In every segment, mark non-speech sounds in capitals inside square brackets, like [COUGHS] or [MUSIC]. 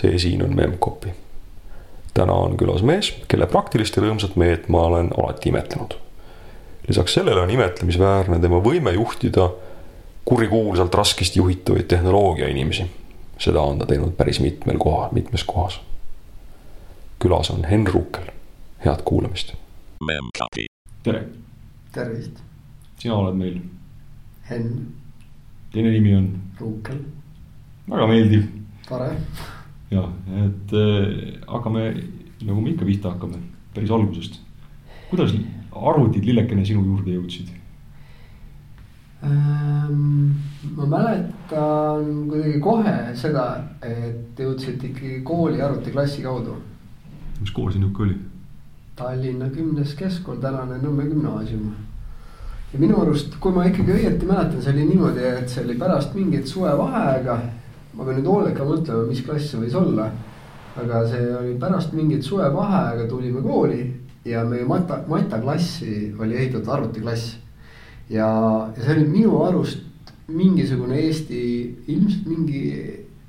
see siin on Memcpy. täna on külas mees, kelle praktilist ja rõõmsat meelt ma olen alati imetlenud. lisaks sellele on imetlemisväärne tema võime juhtida kurikuulsalt raskesti juhitavaid tehnoloogia inimesi. seda on ta teinud päris mitmel kohal, mitmes kohas. külas on Henn Ruukel, head kuulamist. tere, tervist, sina oled meil, Henn teine nimi on Ruukel, väga meeldiv tore. Ja, et äh, hakkame nagu me ikka pihta hakkame, päris algusest. kuidas arvutid lillekene sinu juurde jõudsid? Ähm, ma mäletan kuidagi kohe seda, et jõudsid ikkagi kooli arvutiklassi kaudu. mis kool see nihuke oli? Tallinna kümnes keskkool, tänane Nõmme gümnaasium. ja minu arust, kui ma ikkagi õieti mäletan, see oli niimoodi, et see oli pärast mingit suvevaheaega. Ma pean nüüd hoolega mõtlema, mis klass see võis olla. aga see oli pärast mingit suvevaheaega tulime kooli ja meie mata, mataklassi oli ehitatud arvutiklass. ja, ja see oli minu arust mingisugune Eesti, ilmselt mingi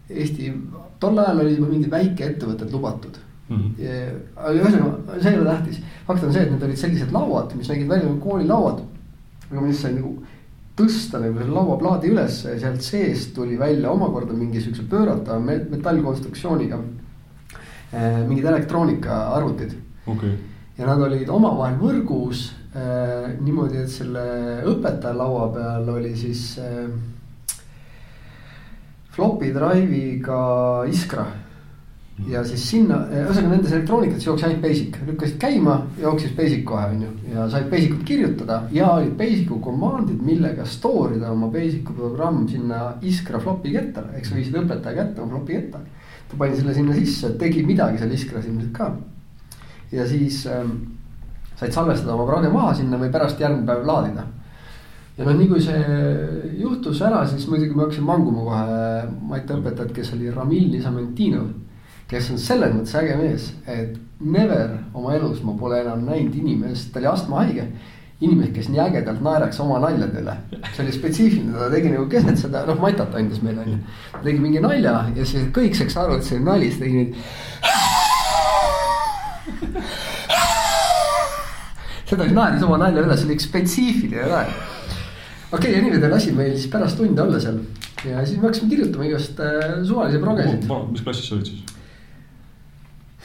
Eesti, tol ajal olid juba mingid väikeettevõtted lubatud mm. -hmm. aga ühesõnaga, see ei ole tähtis, fakt on see, et need olid sellised lauad, mis nägid välja nagu koolilauad. aga mis sai nagu tõsta nagu selle lauaplaadi ülesse ja sealt seest tuli välja omakorda mingi siukse pööratava metallkonstruktsiooniga äh,. mingid elektroonikaarvutid okay.. ja nad olid omavahel võrgus äh, niimoodi, et selle õpetaja laua peal oli siis äh, floppy drive'iga Iskra ja siis sinna, ühesõnaga nendes elektroonikas jooksis ainult basic, lükkasid käima, jooksis basic kohe, on ju. ja said basic ut kirjutada ja olid basic'u command'id, millega store ida oma basic'u programm sinna Iskra floppy kettale, eks sa viisid õpetaja kätte oma floppy ketta. ta pani selle sinna sisse, tegi midagi seal Iskras ilmselt ka. ja siis ähm, said salvestada oma prage maha sinna või pärast järgmine päev laadida ja noh, nii kui see juhtus ära, siis muidugi ma hakkasin manguma kohe Mait õpetajat, kes oli Ramil Nizamentinov kes on selles mõttes äge mees, et never oma elus ma pole enam näinud inimest, ta oli astmahaige. inimest, kes nii ägedalt naeraks oma naljade üle, see oli spetsiifiline, ta tegi nagu keset seda, noh matat andis meile onju. ta tegi mingi nalja ja siis kõik saaks aru, et see oli nali, siis tegi nüüd. [LAUGHS] seda naeris oma nalja üle, see oli üks spetsiifiline naer. okei okay,, ja niimoodi lasi meil siis pärast tunde olla seal ja siis me hakkasime kirjutama igast äh, suvalisi progesid. mis klassis sa olid siis?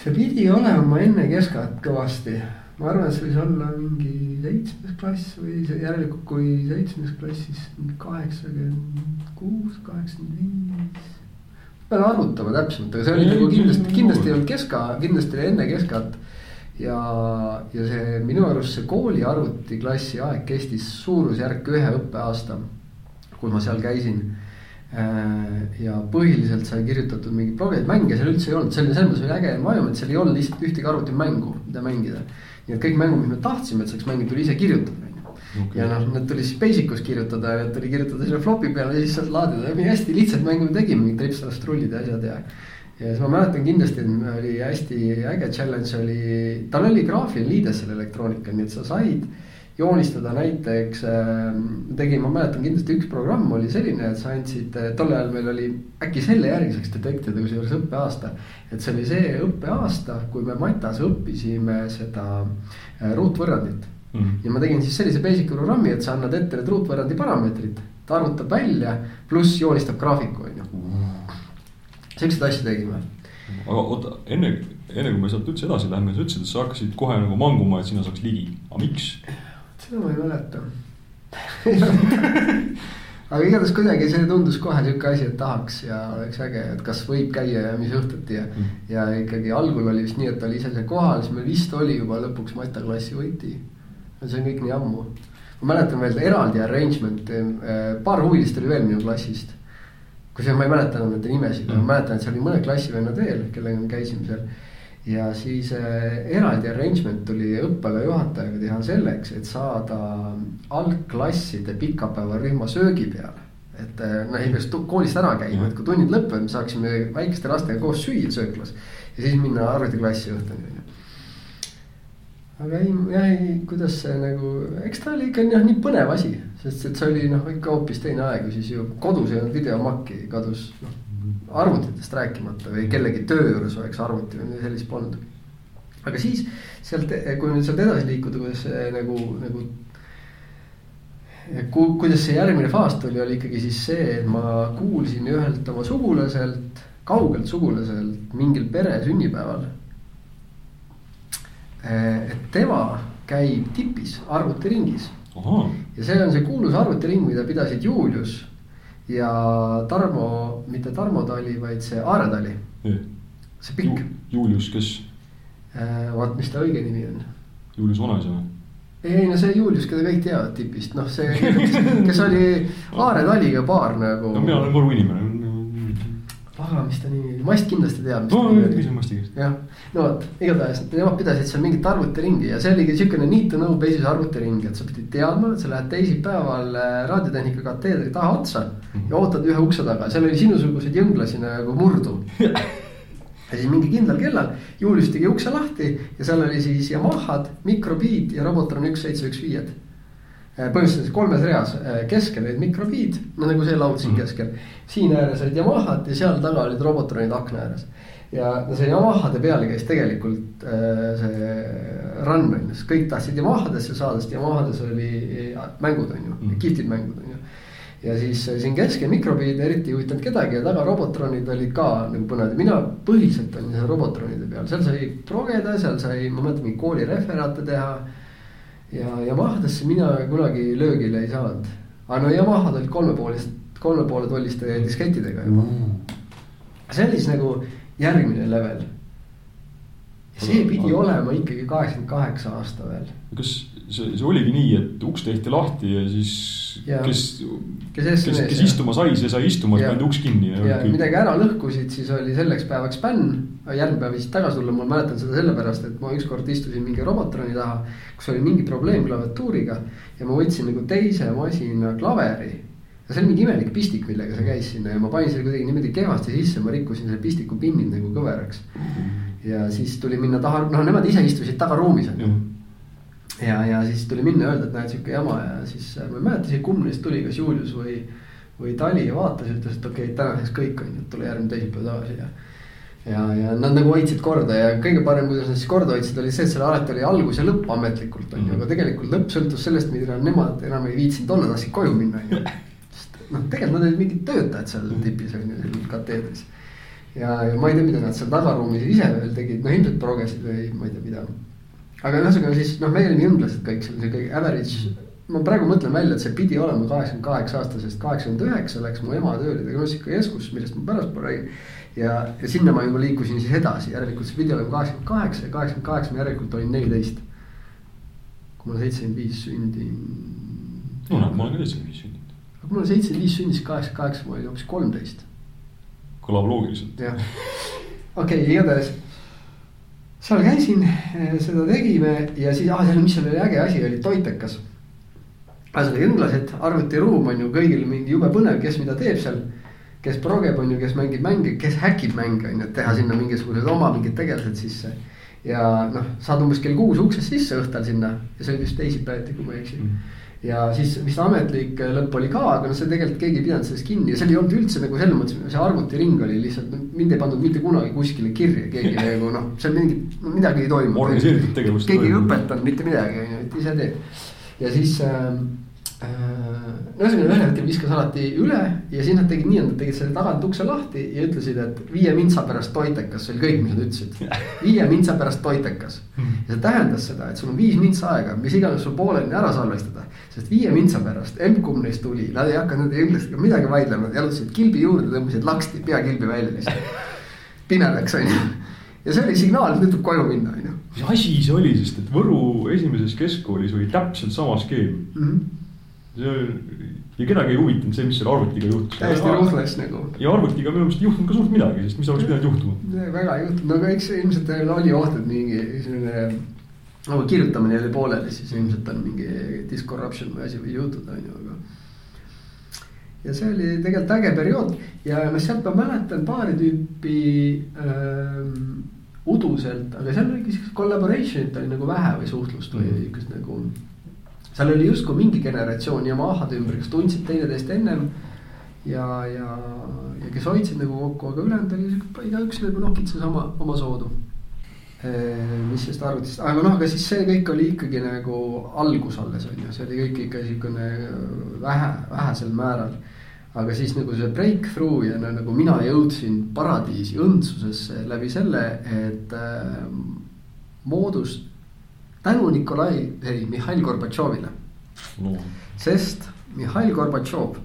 See pidi olema enne keskat kõvasti, ma arvan, et see võis olla mingi seitsmes klass või järelikult, kui seitsmes klass, siis mingi kaheksakümmend kuus, kaheksakümmend viis. pean arvutama täpsemalt, aga see oli nagu kindlasti, kindlasti ei olnud keska, kindlasti oli enne keskat. ja, ja see minu arust see kooli arvutiklassi aeg kestis suurusjärk ühe õppeaasta, kui ma seal käisin ja põhiliselt sai kirjutatud mingeid progeid, mänge seal üldse ei olnud, oli selles mõttes oli äge environment, seal ei olnud lihtsalt ühtegi arvutimängu, mida mängida. nii et kõik mängud, mis me tahtsime, et saaks mängida, tuli ise kirjutada, ju. ja noh, need tuli siis Basic us kirjutada ja tuli kirjutada selle flopi peale ja siis sealt laadida, hästi lihtsalt mängu me tegime, mingid tripsast rullid ja asjad ja. ja siis ma mäletan kindlasti, et oli hästi äge challenge oli, tal oli graafiline liides selle elektroonika, nii et sa said joonistada näiteks äh,, tegin, ma mäletan kindlasti üks programm oli selline, et sa andsid, tol ajal meil oli äkki selle järgi saaks detektida, kusjuures õppeaasta. et see oli see õppeaasta, kui me Matas õppisime seda äh, ruutvõrrandit mm. -hmm. ja ma tegin siis sellise basic programmi, et sa annad ette need ruutvõrrandi parameetrid, ta arvutab välja, pluss joonistab graafiku, on ju. Siukseid asju tegime. aga oota, enne, enne kui me sealt üldse edasi läheme, sa ütlesid, et sa hakkasid kohe nagu manguma, et sina saaks ligi, aga miks? Seda ma ei mäleta aga igatahes kuidagi see tundus kohe sihuke asi, et tahaks ja oleks äge, et kas võib käia ja mis õhtuti ja mm.. ja ikkagi algul oli vist nii, et oli ise seal kohal, siis meil vist oli juba lõpuks Mata klassi võiti. see on kõik nii ammu. ma mäletan veel eraldi arrangement, eh, paar huvilist oli veel minu klassist. kusjuures ma ei mäleta enam nende nimesid mm., ma mäletan, et seal oli mõned klassivennad veel, kellega me käisime seal ja siis äh, eraldi arrangement tuli õppeala juhatajaga teha selleks, et saada algklasside pikapäevarühma söögi peale. et äh, noh, ei peaks koolist ära käima, et kui tunnid lõpevad, me saaksime väikeste lastega koos süüa sööklas. ja siis minna arvutiklassi õhtuni on ju. aga ei, jah, ei, kuidas see nagu, eks ta oli ikka noh, nii põnev asi, sest et see oli noh, ikka hoopis teine aeg, siis ju kodus ei olnud videomakki, kadus noh arvutitest rääkimata või kellegi töö juures oleks arvuti või midagi sellist polnud. aga siis sealt, kui nüüd sealt edasi liikuda, kuidas see nagu, nagu ku-, kuidas see järgmine faas tuli, oli ikkagi siis see, et ma kuulsin ühelt oma sugulaselt, kaugelt sugulaselt mingil pere sünnipäeval. et tema käib tipis arvutiringis. ja see on see kuulus arvutiring, mida pidasid Julius ja Tarmo, mitte Tarmo Tali, vaid see Aare Tali. see pikk Ju,. Julius, kes? vaat, mis ta õige nimi on? Julius Vanaisa või? ei no see Julius, keda kõik teavad tipist, noh, see, kes oli [LAUGHS] Aare Taliga paar nagu. no mina olen Võru inimene. Pagan, mis ta nimi oli, Mast kindlasti teab. no küsin Masti käest. jah, no vot, igatahes nemad pidasid seal mingit arvutiringi ja see oligi siukene need to know basis arvutiring, et sa pidid teadma, sa lähed teisipäeval äh, raadiotehnika kateedri taha otsa ja ootad ühe ukse taga, seal oli sinusuguseid jõnglasi nagu murdu [LAUGHS] ja siis mingi kindlal kellal Julius tegi ukse lahti ja seal oli siis Yamahad, Microbeat ja Robotron üks seitse üks viied. Äh, põhimõtteliselt kolmes reas, äh, keskel olid Microbeat, no nagu see laud siin mm -hmm. keskel. siin ääres olid Yamahad ja seal taga olid Robotronid akna ääres. ja no see Yamahade peale käis tegelikult äh, see run sest kõik tahtsid Yamahadesse saada, sest Yamahades oli mängud on ju mm, -hmm. kihvtid mängud on ju ja siis siin keskel mikrobiid eriti ei huvitanud kedagi ja taga Robotronid olid ka nagu põnevad mina põhiliselt olin seal Robotronide peal, seal sai progeda, seal sai, ma mäletan, mingi kooli referaate teha. Ja Yamahadesse mina kunagi löögile ei saanud, aga no Yamahad olid kolmepoolist, kolme poole tolliste diskettidega juba mm.. see oli siis nagu järgmine level. see pidi olema ikkagi kaheksakümmend kaheksa aasta veel. kas see, see oligi nii, et uks tehti lahti ja siis ja. kes, kes, kes, kes istuma sai, see sai istuma, siis pandi uks kinni. ja midagi ära lõhkusid, siis oli selleks päevaks bänn. järgmine päev viisid tagasi tulla, ma mäletan seda sellepärast, et ma ükskord istusin mingi Robotroni taha, kus oli mingi probleem klaviatuuriga ja ma võtsin nagu teise masina klaveri ja see oli mingi imelik pistik, millega see käis sinna ja ma panin selle kuidagi niimoodi kehvasti sisse, ma rikkusin selle pistiku pinnid nagu kõveraks. ja siis tuli minna taha, noh, nemad ise istusid tagaruumis on ju ja, ja siis tuli minna öelda, et näed sihuke jama ja siis äh, ma ei mäleta isegi kumb neist tuli, kas Julius või. või Tali ja vaatas ja ütles, et okei okay,, tänaseks kõik on ju, tule järgmine teisipäev tagasi ja. ja, ja nad nagu hoidsid korda ja kõige parem, kuidas nad siis korda hoidsid, oli see, et seal alati oli algus ja lõpp ametlikult on ju, aga tegelikult lõpp sõltus sellest, mida nemad enam ei viitsinud olla, tahtsid koju minna on ju. [LAUGHS] sest noh, tegelikult nad olid mingid töötajad seal tipis on ju, seal kateedris. ja, ja ma ei tea, mida nad seal tagaruumis ise veel tegid, no ilmselt progesid või ma ei tea, mida aga ühesõnaga siis noh, meie olime jõnglased kõik seal, sihuke average. ma praegu mõtlen välja, et see pidi olema kaheksakümmend kaheksa aastasest, kaheksakümmend üheksa läks mu ema tööle diagnostikakeskus, millest ma pärast räägin. ja, ja sinna ma juba liikusin siis edasi, järelikult see pidi olema kaheksakümmend kaheksa ja kaheksakümmend kaheksa ma järelikult olin neliteist. kui ma seitsekümmend viis sündin. no noh, ma olen ka seitsekümmend viis sündinud. aga kui ma seitsekümmend viis sündis kaheksakümmend kaheksa, ma olin hoopis kolmteist. kõlab loogiliselt. jah, okei okay,, igatahes seal käisin, eh, seda tegime ja siis, ah seal, mis seal oli äge asi, oli toitekas. ühesõnaga jõnglased, arvutiruum on ju kõigil mingi jube põnev, kes mida teeb seal. kes progeb, on ju, kes mängib mänge, kes häkib mänge, on ju, et teha sinna mingisugused oma mingid tegelased sisse. ja noh, saad umbes kell kuus uksest sisse õhtul sinna ja see oli vist teisipäeviti, kui ma ei eksi mm ja siis vist ametlik lõpp oli ka, aga noh, see tegelikult keegi ei pidanud sellest kinni ja seal ei olnud üldse nagu selles mõttes, see arvutiring oli lihtsalt, mind ei pandud mitte kunagi kuskile kirja, keegi [LAUGHS] nagu noh, seal mingi, midagi ei toimu. organiseeritud tegevust. keegi ei õpetanud mitte midagi, on ju, et ise teed. ja siis Äh, no ühesõnaga ühel hetkel viskas alati üle ja siis nad tegid nii, et nad tegid selle tagant ukse lahti ja ütlesid, et viie mintsa pärast toitekas, see oli kõik, mis nad ütlesid. viie mintsa pärast toitekas ja see tähendas seda, et sul on viis mintsa aega, mis iganes sul pooleli ära salvestada. sest viie mintsa pärast, emb-kumb neist tuli, nad ei hakanud nende inglastega midagi vaidlema, nad jalutasid kilbi juurde, tõmbasid laksti pea kilbi välja lihtsalt. pime läks, on ju ja see oli signaal, et nüüd tuleb koju minna, on ju. mis asi see oli, sest et Võru esimeses keskkoolis oli täpselt sama skeem mm. -hmm see ja kedagi ei huvitanud see, mis selle arvutiga juhtus. täiesti ruthless nagu. ja arvutiga minu meelest ei juhtunud ka suurt midagi, sest mis oleks pidanud juhtuma. väga ei juhtunud, no aga eks ilmselt oli oht, et mingi selline nagu kirjutamine oli pooleli, siis ilmselt on mingi discorruption või asi või juhtuda, on ju, aga. ja see oli tegelikult äge periood ja noh, sealt ma mäletan paari tüüpi ähm, uduselt, aga seal oligi siukest collaboration'it oli nagu vähe või suhtlust või siukest mm. nagu seal oli justkui mingi generatsioon Yamahade ümber, kes tundsid teineteist ennem. ja, ja, ja kes hoidsid nagu kokku, aga ülejäänud oli sihuke igaüks nagu nokitses oma, oma soodu. mis sellest arvutist, aga noh, aga siis see kõik oli ikkagi nagu algus alles on ju, see oli kõik ikka niisugune vähe, vähesel määral aga siis nagu see breakthrough ja nagu mina jõudsin paradiisi õndsusesse läbi selle, et äh, moodus tänu Nikolai, ei Mihhail Gorbatšovile no.. sest Mihhail Gorbatšov,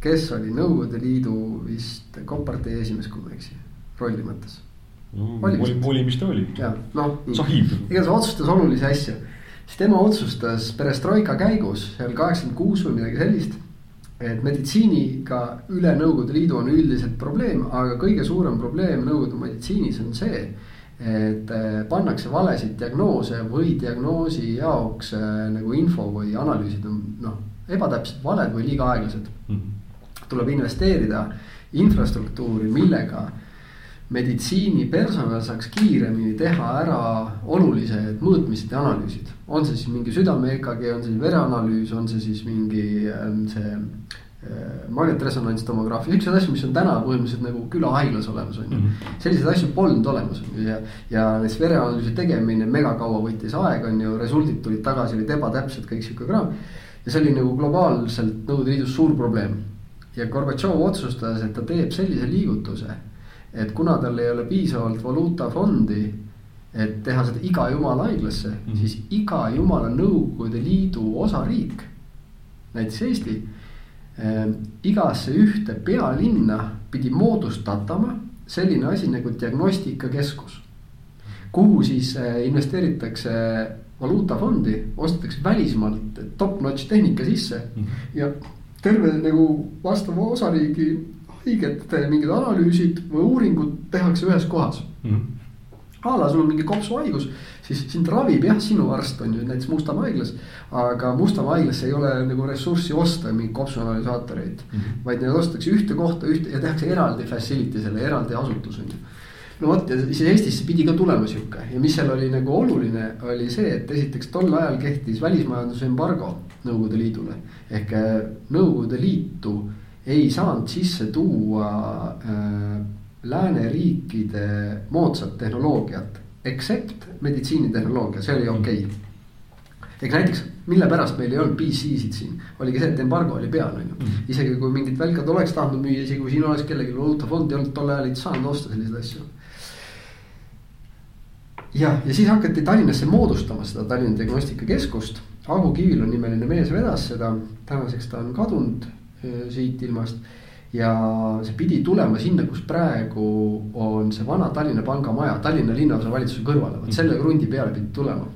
kes oli Nõukogude Liidu vist kompartei esimees, kui ma ei eksi, rolli mõttes no,. oli oli, mis ta oli. ja noh, igatahes otsustas olulisi asju, siis tema otsustas perestroika käigus seal kaheksakümmend kuus või midagi sellist. et meditsiiniga üle Nõukogude Liidu on üldiselt probleem, aga kõige suurem probleem Nõukogude meditsiinis on see et äh, pannakse valesid diagnoose või diagnoosi jaoks äh, nagu info või analüüsid on noh, ebatäpsed, valed või liiga aeglased mm. -hmm. tuleb investeerida infrastruktuuri, millega meditsiinipersonal saaks kiiremini teha ära olulised mõõtmised ja analüüsid. on see siis mingi südame EKG, on see vereanalüüs, on see siis mingi ähm, see magnetresonantstomograafia, siukseid asju, mis on täna põhimõtteliselt nagu külahaiglas olemas, on ju. Mhm. selliseid asju polnud olemas, on ju, ja, ja näiteks vereanalüüsi tegemine megakaua võttis aega, on ju, resultid tulid tagasi, olid ebatäpsed, kõik sihuke kraam. ja see oli nagu globaalselt Nõukogude Liidus suur probleem. ja Gorbatšov otsustas, et ta teeb sellise liigutuse et kuna tal ei ole piisavalt valuutafondi, et teha seda iga jumala haiglasse mm, -hmm. siis iga jumala Nõukogude Liidu osariik, näiteks Eesti. Igasse ühte pealinna pidi moodustatama selline asi nagu diagnostikakeskus. kuhu siis äh, investeeritakse valuutafondi, ostetakse välismaalt top-notch tehnika sisse -hmm. ja terve nagu vastava osariigi haigete mingid analüüsid või uuringud tehakse ühes kohas mm. -hmm a la sul on mingi kopsuhaigus, siis sind ravib jah, sinu arst on ju näiteks Mustamäe haiglas. aga Mustamäe haiglas ei ole nagu ressurssi osta mingeid kopsuanalüsaatoreid mm. -hmm. vaid need ostetakse ühte kohta, ühte ja tehakse eraldi facility selle, eraldi asutus on ju. no vot ja siis Eestisse pidi ka tulema sihuke ja mis seal oli nagu oluline, oli see, et esiteks tol ajal kehtis välismajanduse embargo Nõukogude Liidule. ehk äh, Nõukogude Liitu ei saanud sisse tuua äh, lääneriikide moodsat tehnoloogiat, except meditsiinitehnoloogia, see oli okei okay. ehk näiteks, mille pärast meil ei olnud PC-sid siin, oligi see, et embargo oli peal, on ju. Mhm. isegi kui mingid välkad oleks tahtnud müüa, isegi kui siin oleks kellelgi valuutafond ei olnud, tol ajal ei saanud osta selliseid asju. jah, ja siis hakati Tallinnasse moodustama seda Tallinna Diagnostikakeskust. Agu Kivilon nimeline mees vedas seda, tänaseks ta on kadunud Äh, siit ilmast. Ja see pidi tulema sinna, kus praegu on see vana Tallinna Panga maja, Tallinna linnaosavalitsuse kõrvale, vot selle krundi peale pidi tulema.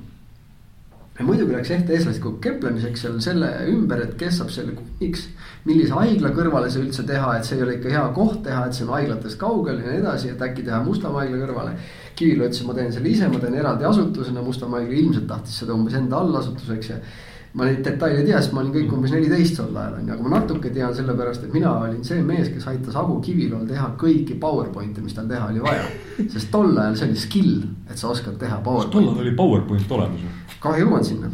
ja muidugi läks FTS-lastikku kemplemiseks seal selle ümber, et kes saab selle kunniks. millise haigla kõrvale see üldse teha, et see ei ole ikka hea koht teha, et see on haiglatest kaugel ja nii edasi, et äkki teha Mustamäe haigla kõrvale. Kivil ütles, ma teen selle ise, ma teen eraldi asutusena, Mustamäe haigla ilmselt tahtis seda umbes enda allasutuseks ja ma neid detaile ei tea, sest ma olin kõik umbes neliteist tol ajal on ju, aga ma natuke tean sellepärast, et mina olin see mees, kes aitas Agu Kivilol teha kõiki PowerPoint'e, mis tal teha oli vaja. sest tol ajal see oli skill, et sa oskad teha PowerPointi. tol ajal oli PowerPoint olemas ju. kohe jõuan sinna.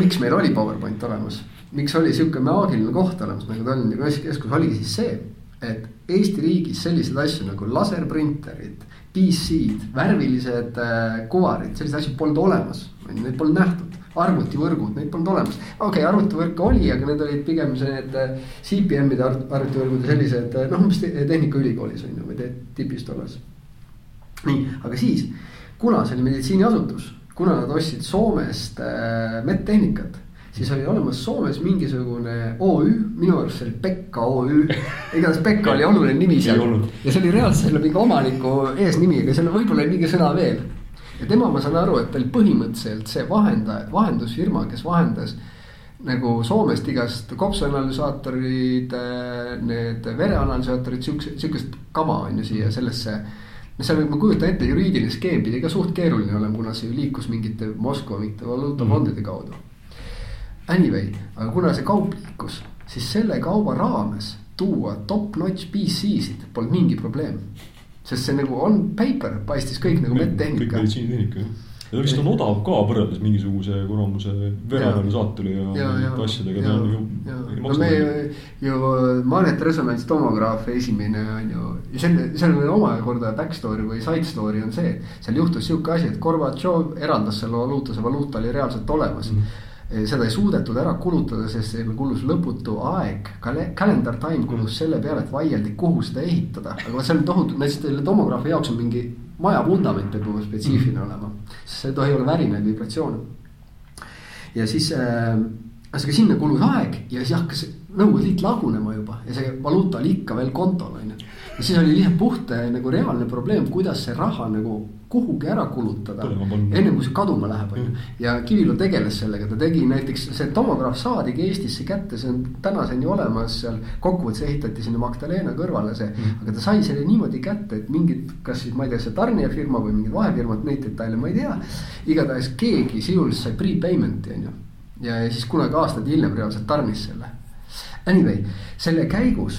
miks meil oli PowerPoint olemas, miks oli sihuke maagiline koht olemas nagu Tallinna Diagnostikakeskus, oligi siis see, et Eesti riigis selliseid asju nagu laserprinterid, PC-d, värvilised äh, kuvarid, selliseid asju polnud olemas, neid polnud nähtud arvutivõrgud, neid polnud olemas. okei okay,, arvutivõrke oli, aga need olid pigem need äh, CPM-ide arvutivõrgud ja sellised äh, noh, umbes Tehnikaülikoolis on ju või tipis tolles. nii, aga siis, kuna see oli meditsiiniasutus, kuna nad ostsid Soomest äh, medtehnikat siis oli olemas Soomes mingisugune OÜ, minu arust see oli Pekka OÜ. igatahes Pekka oli oluline nimi seal ja see oli reaalselt selle mingi omaniku eesnimi, aga seal võib-olla oli mingi sõna veel ja tema, ma saan aru, et ta oli põhimõtteliselt see vahendaja, vahendusfirma, kes vahendas nagu Soomest igast kopsuanalüsaatorid, need vereanalüsaatorid, siukse, siukest kama on ju siia sellesse. no seal ma kujutan ette, juriidiline skeem pidi ka suht keeruline olema, kuna see ju liikus mingite Moskva mingite valuutafondide kaudu. Anyway, aga kuna see kaup liikus, siis selle kauba raames tuua top-notch PC-sid polnud mingi probleem sest see nagu on paper, paistis kõik nagu medtehnika. kõik meditsiinitehnika jah. ja vist on odav ka võrreldes mingisuguse kuramuse veerandane saatele ja, ja, ja, asjadega, ta ju. no me ju magnetresonantstomograaf esimene on ju, ja selle, sellele omakorda back story või side story on see, seal juhtus sihuke asi, et Gorbatšov eraldas selle valuuta, see valuuta oli reaalselt olemas mm. -hmm seda ei suudetud ära kulutada, sest seal kulus lõputu aeg, calendar time kulus selle peale, et vaieldi, kuhu seda ehitada, aga see on tohutu, näiteks selle tomograafi jaoks on mingi maja vundament peab juba spetsiifiline mm. olema, sest see ei tohi olla värinaid vibratsioone. ja siis äh,, ühesõnaga sinna kulus aeg ja siis hakkas Nõukogude Liit lagunema juba ja see valuuta oli ikka veel kontol, on ju. Ja siis oli lihtsalt puht nagu reaalne probleem, kuidas see raha nagu kuhugi ära kulutada. enne kui see kaduma läheb, on ju. Mm. ja Kivilu tegeles sellega, ta tegi näiteks, see tomograaf saadigi Eestisse kätte, see on tänaseni olemas seal. kokkuvõttes ehitati sinna Magdalena kõrvale see mm., aga ta sai selle niimoodi kätte, et mingid, kas siis ma ei tea, see tarnijafirma või mingid vahefirmad, neid detaile ma ei tea. igatahes keegi sisuliselt sai prepayment'i, on ju. ja siis kunagi aastaid hiljem reaalselt tarnis selle Anyway, selle käigus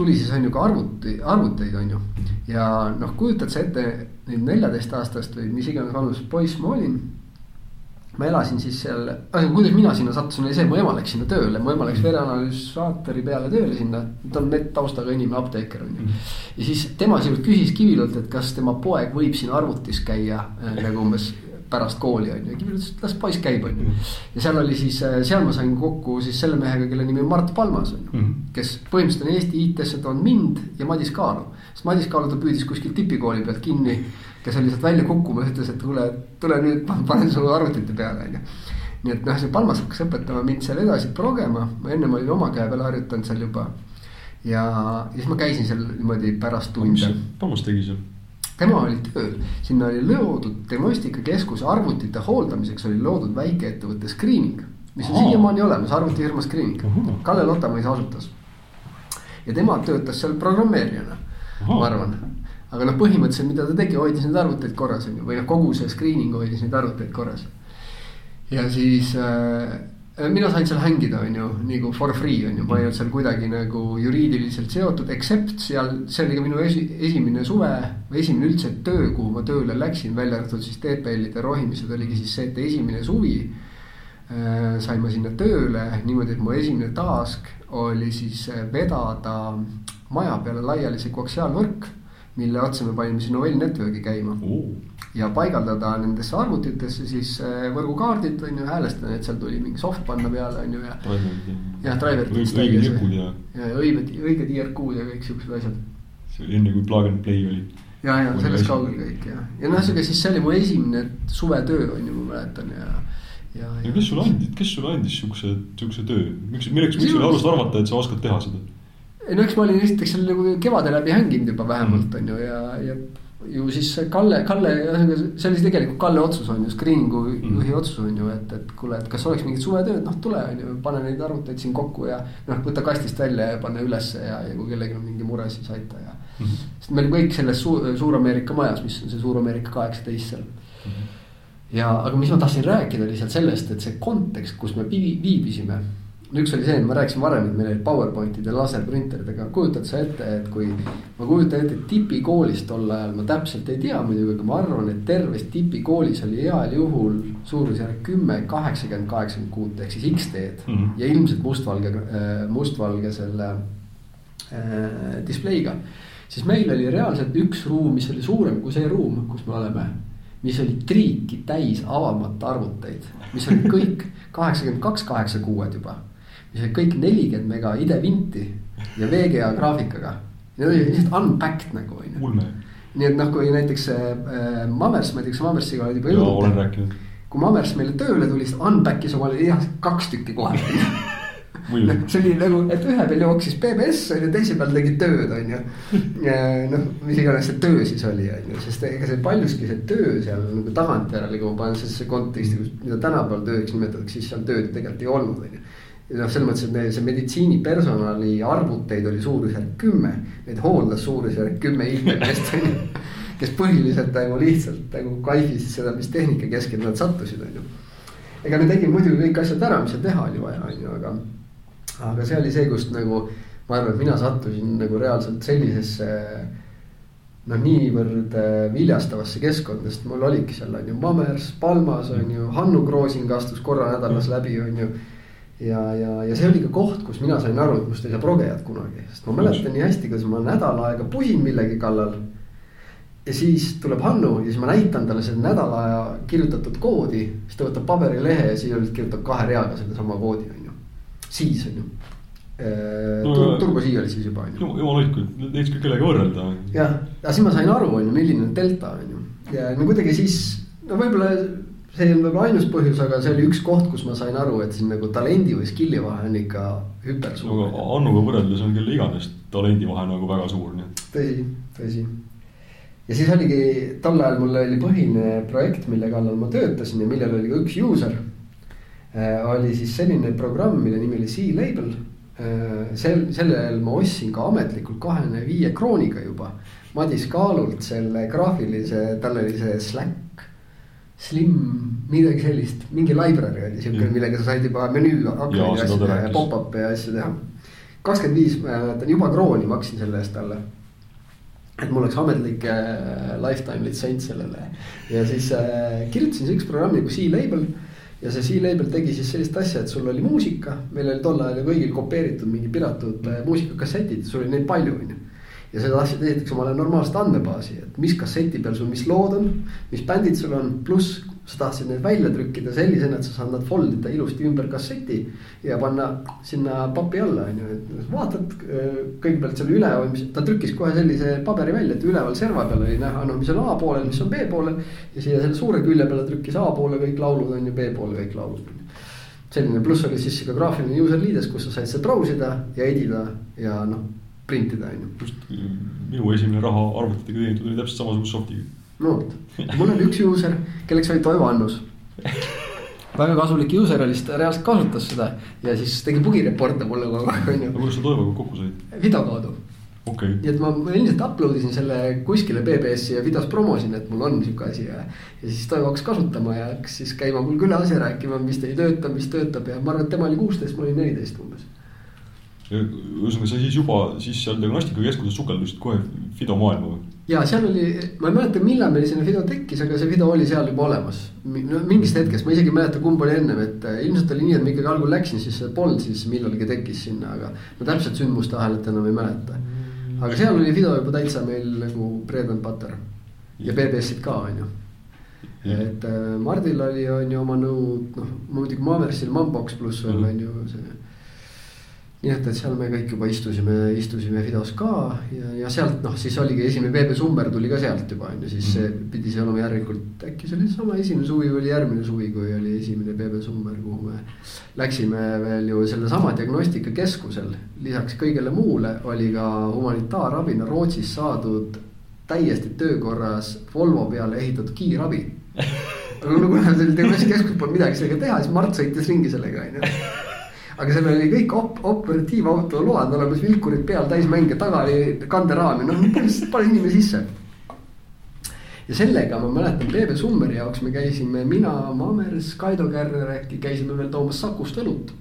tuli siis on ju ka arvuti, arvuteid on ju. ja noh, kujutad sa ette nüüd neljateistaastast või mis iganes vanuses poiss ma olin. ma elasin siis seal, kuidas mina sinna sattusin, oli see, mu ema läks sinna tööle, mu ema läks vereanalüüsaatori peale tööle sinna. ta on medtaustaga inimene, apteeker on ju. ja siis tema sisuliselt küsis Kivilult, et kas tema poeg võib siin arvutis käia äh, nagu umbes pärast kooli on ju, Kivi ütles, et las poiss käib, on ju. Mhm. ja seal oli siis, äh, seal ma sain kokku siis selle mehega, kelle nimi on Mart Palmas on ju mm. -hmm. kes põhimõtteliselt on Eesti IT-sse toonud mind ja Madis Kaalu. sest Madis Kaalu ta püüdis kuskilt tipikooli pealt kinni, kes oli sealt välja kukkumas, ütles, et kuule, tule nüüd panen sulle arvutite peale, on ju nii et noh, see Palmas hakkas õpetama mind seal edasi progema, ma ennem olin oma käe peal harjutanud seal juba. ja, ja siis ma käisin seal niimoodi pärast tunde. Palmas tegi seal? Tema oli tööl, sinna oli loodud diagnostikakeskuse arvutite hooldamiseks oli loodud väikeettevõtte screening. mis on siiamaani olemas, arvutifirma screening, Kalle Lotamais asutas. ja tema töötas seal programmeerijana, ma arvan. aga noh, põhimõtteliselt, mida ta tegi, hoidis neid arvuteid korras, on ju, või noh, kogu see screening hoidis neid arvuteid korras. ja siis Äh, mina sain seal hängida, on ju, nagu for free on ju, ma ei olnud seal kuidagi nagu juriidiliselt seotud, except seal, see oli ka minu esi, esimene suve. või esimene üldse töö, kuhu ma tööle läksin, välja arvatud siis TPL-ide rohimised, oligi siis see, et esimene suvi äh,. sain ma sinna tööle niimoodi, et mu esimene task oli siis äh, vedada maja peale laiali see koaksiaalvõrk mille otsa me panime siis Novell Network'i käima uh. ja paigaldada nendesse arvutitesse siis äh, võrgukaardid on ju, häälestada, et seal tuli mingi soft panna peale on ju ja. jah, driver'id. õiged nipud ja. ja õiged, õiged IRQ-d ja kõik siuksed asjad. see oli enne kui plug and play oli. ja, ja sellest kaugel kõik ja, ja noh, sihuke siis see oli mu esimene suvetöö on ju, ma mäletan ja ja, ja, ja kes sulle andis, kes sulle andis siukse, siukse töö, miks, milleks, miks sul alust arvata, et sa oskad teha seda? Ei no eks ma olin esiteks seal nagu kevade läbi hänginud juba vähemalt on ju ja, ja ju siis Kalle, Kalle, see oli tegelikult Kalle otsus on ju, screening'u mm. juhi otsus on ju, et, et kuule, et kas oleks mingit suvetööd, noh tule on ju, pane neid arvuteid siin kokku ja. noh, võta kastist välja ja pane ülesse ja, ja kui kellelgi on mingi mure, siis aita ja mm. -hmm. sest me olime kõik selles Suur, Suur-Ameerika majas, mis on see Suur-Ameerika kaheksateist seal mm. -hmm. ja, aga mis ma tahtsin rääkida lihtsalt sellest, et see kontekst, kus me viibisime üks oli see, et ma rääkisin varem, et meil olid PowerPointid ja laserprinterid, aga kujutad sa ette, et kui. ma kujutan ette, et tipikoolis tol ajal ma täpselt ei tea muidugi, aga ma arvan, et terves tipikoolis oli heal juhul suurusjärk kümme, kaheksakümmend, kaheksakümmend kuut ehk siis X-teed mm. -hmm. ja ilmselt mustvalge, äh, mustvalge selle äh, displeiga. siis meil oli reaalselt üks ruum, mis oli suurem kui see ruum, kus me oleme mis oli triiki täis avamata arvuteid, mis olid kõik kaheksakümmend kaks, kaheksa kuued juba mis olid kõik nelikümmend mega idevinti ja VGA graafikaga. Need olid lihtsalt unpacked nagu on ju. nii et noh, kui näiteks äh, Mammers, ma ei tea, kas Mammersiga oled juba jõudnud. olen rääkinud. kui Mammers meile tööle tuli, siis unpack'is omale jah kaks tükki kohe [LAUGHS] [LAUGHS] see oli nagu, et ühe peal jooksis BBS on ju, teise peal tegi tööd, on ju. noh, mis iganes see töö siis oli, on ju, sest ega see paljuski see töö seal nagu tagantjärele, kui ma panen sellesse konteksti, mida tänapäeval tööks nimetatakse, siis seal tööd tegelikult ei olnud, on ju noh, selles mõttes, et see meditsiinipersonali arvuteid oli suurusjärk kümme, neid hooldas suurusjärk kümme ju. [LAUGHS] kes põhiliselt nagu lihtsalt nagu kaifisid seda, mis tehnika keskel nad sattusid, on ju. ega me tegime muidugi kõik asjad ära, mis seal teha oli vaja, on ju, aga. aga see oli see, kust nagu ma arvan, et mina sattusin nagu reaalselt sellisesse noh, niivõrd äh, viljastavasse keskkonda, sest mul olidki seal on ju Mammers, Palmas on ju, Hannu Kroosing astus korra nädalas läbi, on ju ja, ja, ja see oli ka koht, kus mina sain aru, et must ei saa progejat kunagi, sest ma mäletan nii hästi, kuidas ma nädal aega pusin millegi kallal. ja siis tuleb Hannu ja siis ma näitan talle seda nädal aja kirjutatud koodi, siis ta võtab paberilehe ja siia kirjutab kahe reaga sedasama koodi, on ju. siis on ju No, Tur. Turbo Sii oli siis juba on ju. jumal hoidku, võiks küll kellegagi võrrelda. jah, aga siis ma sain aru, on ju, milline on delta on ju ja no kuidagi siis no võib-olla see ei olnud võib-olla ainus põhjus, aga see oli üks koht, kus ma sain aru, et siin nagu talendi või skill'i vahe on ikka hüpersuur aga Annuga võrreldes on kelle iganes talendi vahe nagu väga suur, nii et. tõsi, tõsi. ja siis oligi tol ajal mul oli põhiline projekt, mille kallal ma töötasin ja millel oli ka üks user. oli siis selline programm, mille nimi oli C-Label. sel, sellel ma ostsin ka ametlikult kahekümne viie krooniga juba. Madis Kaalult selle graafilise, tal oli see Slack, Slim, midagi sellist, mingi library oli siuke, Mm. millega sa said juba menüü aknaid ja asju teha ja pop-up'e ja asju teha. kakskümmend viis, ma mäletan juba krooni maksin selle eest talle et mul oleks ametlik äh, lifetime litsents sellele ja siis äh, kirjutasin siukse programmi kui C-Label. ja see C-Label tegi siis sellist asja, et sul oli muusika, meil oli tol ajal ju kõigil kopeeritud mingi piiratud äh, muusikakassetid, sul oli neid palju, onju. Ja seda asja esiteks omale normaalset andmebaasi, et mis kasseti peal sul, mis lood on, mis bändid sul on, pluss sa tahtsid need välja trükkida sellisena, et sa saad nad fold ida ilusti ümber kasseti ja panna sinna papi alla, on ju, et vaatad äh, kõigepealt selle üle, ta trükkis kohe sellise paberi välja, et üleval serva peal oli näha, no mis on A poolel, mis on B poolel. ja siia selle suure külje peale trükkis A poole kõik laulud on ju, B poole kõik laulud selline pluss oli siis ka graafiline user liides, kus sa said seda brausida ja edida ja noh, printida on ju just minu esimene raha arvutitega teenitud oli täpselt samasuguse softiga. no vot, mul oli üks user, kelleks oli Toivo Annus. väga kasulik user oli, sest ta reaalselt kasutas seda ja siis tegi bugireporte mulle kogu aeg, aga onju, kuidas sa Toivoga kokku said? video kaudu. okei okay., nii et ma, ma ilmselt upload isin selle kuskile BBS-i ja videos promosin, et mul on sihuke asi ja. ja siis Toivo hakkas kasutama ja hakkas siis käima mul külas ja rääkima, mis ei tööta, mis töötab ja ma arvan, et tema oli kuusteist, ma olin neliteist umbes. Ühesõnaga sa siis juba siis seal diagnostikakeskuses sukeldusid kohe Fido maailma või? ja seal oli, ma ei mäleta, millal meil selline video tekkis, aga see video oli seal juba olemas. no mingist hetkest, ma isegi ei mäleta, kumb oli ennem, et äh, ilmselt oli nii, et ma ikkagi algul läksin, siis see polnud siis millalgi tekkis sinna, aga ma täpselt sündmuste ahelat enam ei mäleta. aga seal oli video juba täitsa meil nagu bread and butter ja BBS-id ka on ju. et äh, Mardil oli, on ju oma nõud, noh muidugi Maversil Mambox pluss veel on ju see nii et, et seal me kõik juba istusime, istusime videos ka ja, ja sealt noh, siis oligi esimene BB Summer tuli ka sealt juba on ju, siis see pidi see olema järelikult äkki see oli sama esimene suvi või järgmine suvi, kui oli esimene BB Summer, kuhu me läksime veel ju sellesama diagnostikakeskusel. lisaks kõigele muule oli ka humanitaarabina Rootsis saadud täiesti töökorras Volvo peale ehitatud kiirabi. [LAUGHS] aga kuna seal diagnostikakeskus polnud midagi sellega teha, siis Mart sõitis ringi sellega on ju aga seal oli kõik op-, operatiivauto load olemas, vilkurid peal, täismänge, taga oli kanderaam ja noh, pane inimene sisse. ja sellega ma mäletan, BB Summeri jaoks me käisime, mina, Mammers, Kaido Kärner äkki käisime veel toomas Sakust õlut.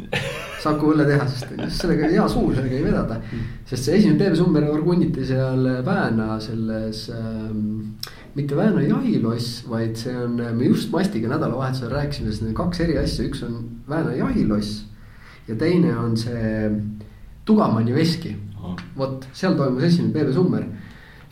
Saku õlletehasest sellega oli hea suur, sellega jäi vedada. sest see esimene BB Summer orgunniti seal Vääna selles ähm, mitte Vääna jahiloss, vaid see on, me just Mastiga nädalavahetusel rääkisime, sest need kaks eri asja, üks on Vääna jahiloss ja teine on see Tugamanni veski. vot seal toimus esimene BB Summer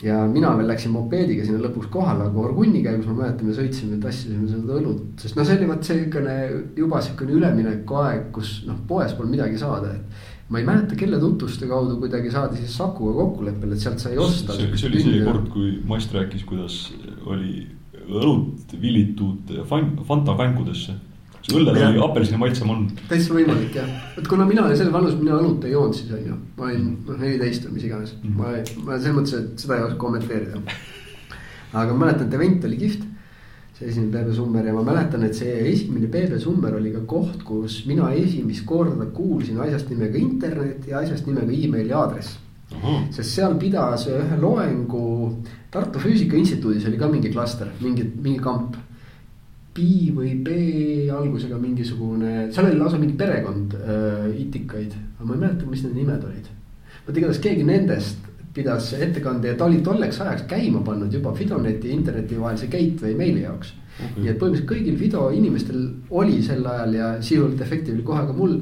ja mina veel läksin mopeediga sinna lõpuks kohale, aga Orgunni käigus ma mäletan, me sõitsime, tassisime seda õlut, sest noh, see oli vot siukene juba siukene üleminekuaeg, kus noh, poes polnud midagi saada, et. ma ei mäleta, kelle tutvuste kaudu kuidagi saadi siis Sakuga kokkuleppele, et sealt sai osta. see, oli see kord, kui Mast rääkis, kuidas oli õlut villitud fan- Fanta kankudesse. Õllel oli apelsini maitsem on. täitsa võimalik jah, et kuna mina olin selles vanuses, mina õlut ei joonud siis on ju, ma olin noh neliteist või mis iganes mm, -hmm. ma, ma selles mõttes, et seda ei oska kommenteerida. aga ma mäletan, et event oli kihvt, see esimene BB Summer ja ma mäletan, et see esimene BB Summer oli ka koht, kus mina esimest korda kuulsin asjast nimega internet ja asjast nimega emaili aadress sest seal pidas ühe loengu Tartu Füüsika Instituudis oli ka mingi klaster, mingi, mingi kamp. B või B algusega mingisugune, seal oli lausa mingi perekond äh, itikaid, aga ma ei mäleta, mis need nimed olid. vot igatahes keegi nendest pidas ettekande ja ta oli tolleks ajaks käima pannud juba Fidoneti ja interneti vahelise gateway meili jaoks Okei. nii et põhimõtteliselt kõigil Fido inimestel oli sel ajal ja sisuliselt Effectively kohe ka mul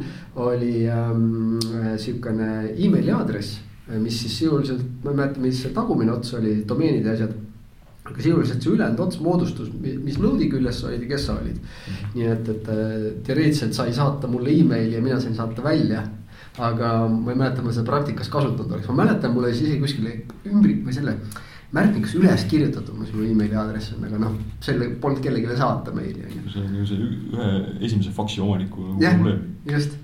oli ähm, sihukene emaili aadress. mis siis sisuliselt, ma ei mäleta, mis see tagumine ots oli, domeenid ja asjad. Aga sisuliselt see ülejäänud ots moodustus, mis node'i küljes olid ja kes sa olid. nii et, et äh, teoreetiliselt sai saata mulle emaili ja mina sain saata välja. Aga ma ei mäleta, ma seda praktikas kasutanud oleks, ma mäletan, mul oli siis isegi kuskil ümbrik või selle märkmikas üles kirjutatud, mis mu emaili aadress on, aga noh, selle polnud kellelegi saata meili see on ju see ühe esimese faksi omaniku probleem., just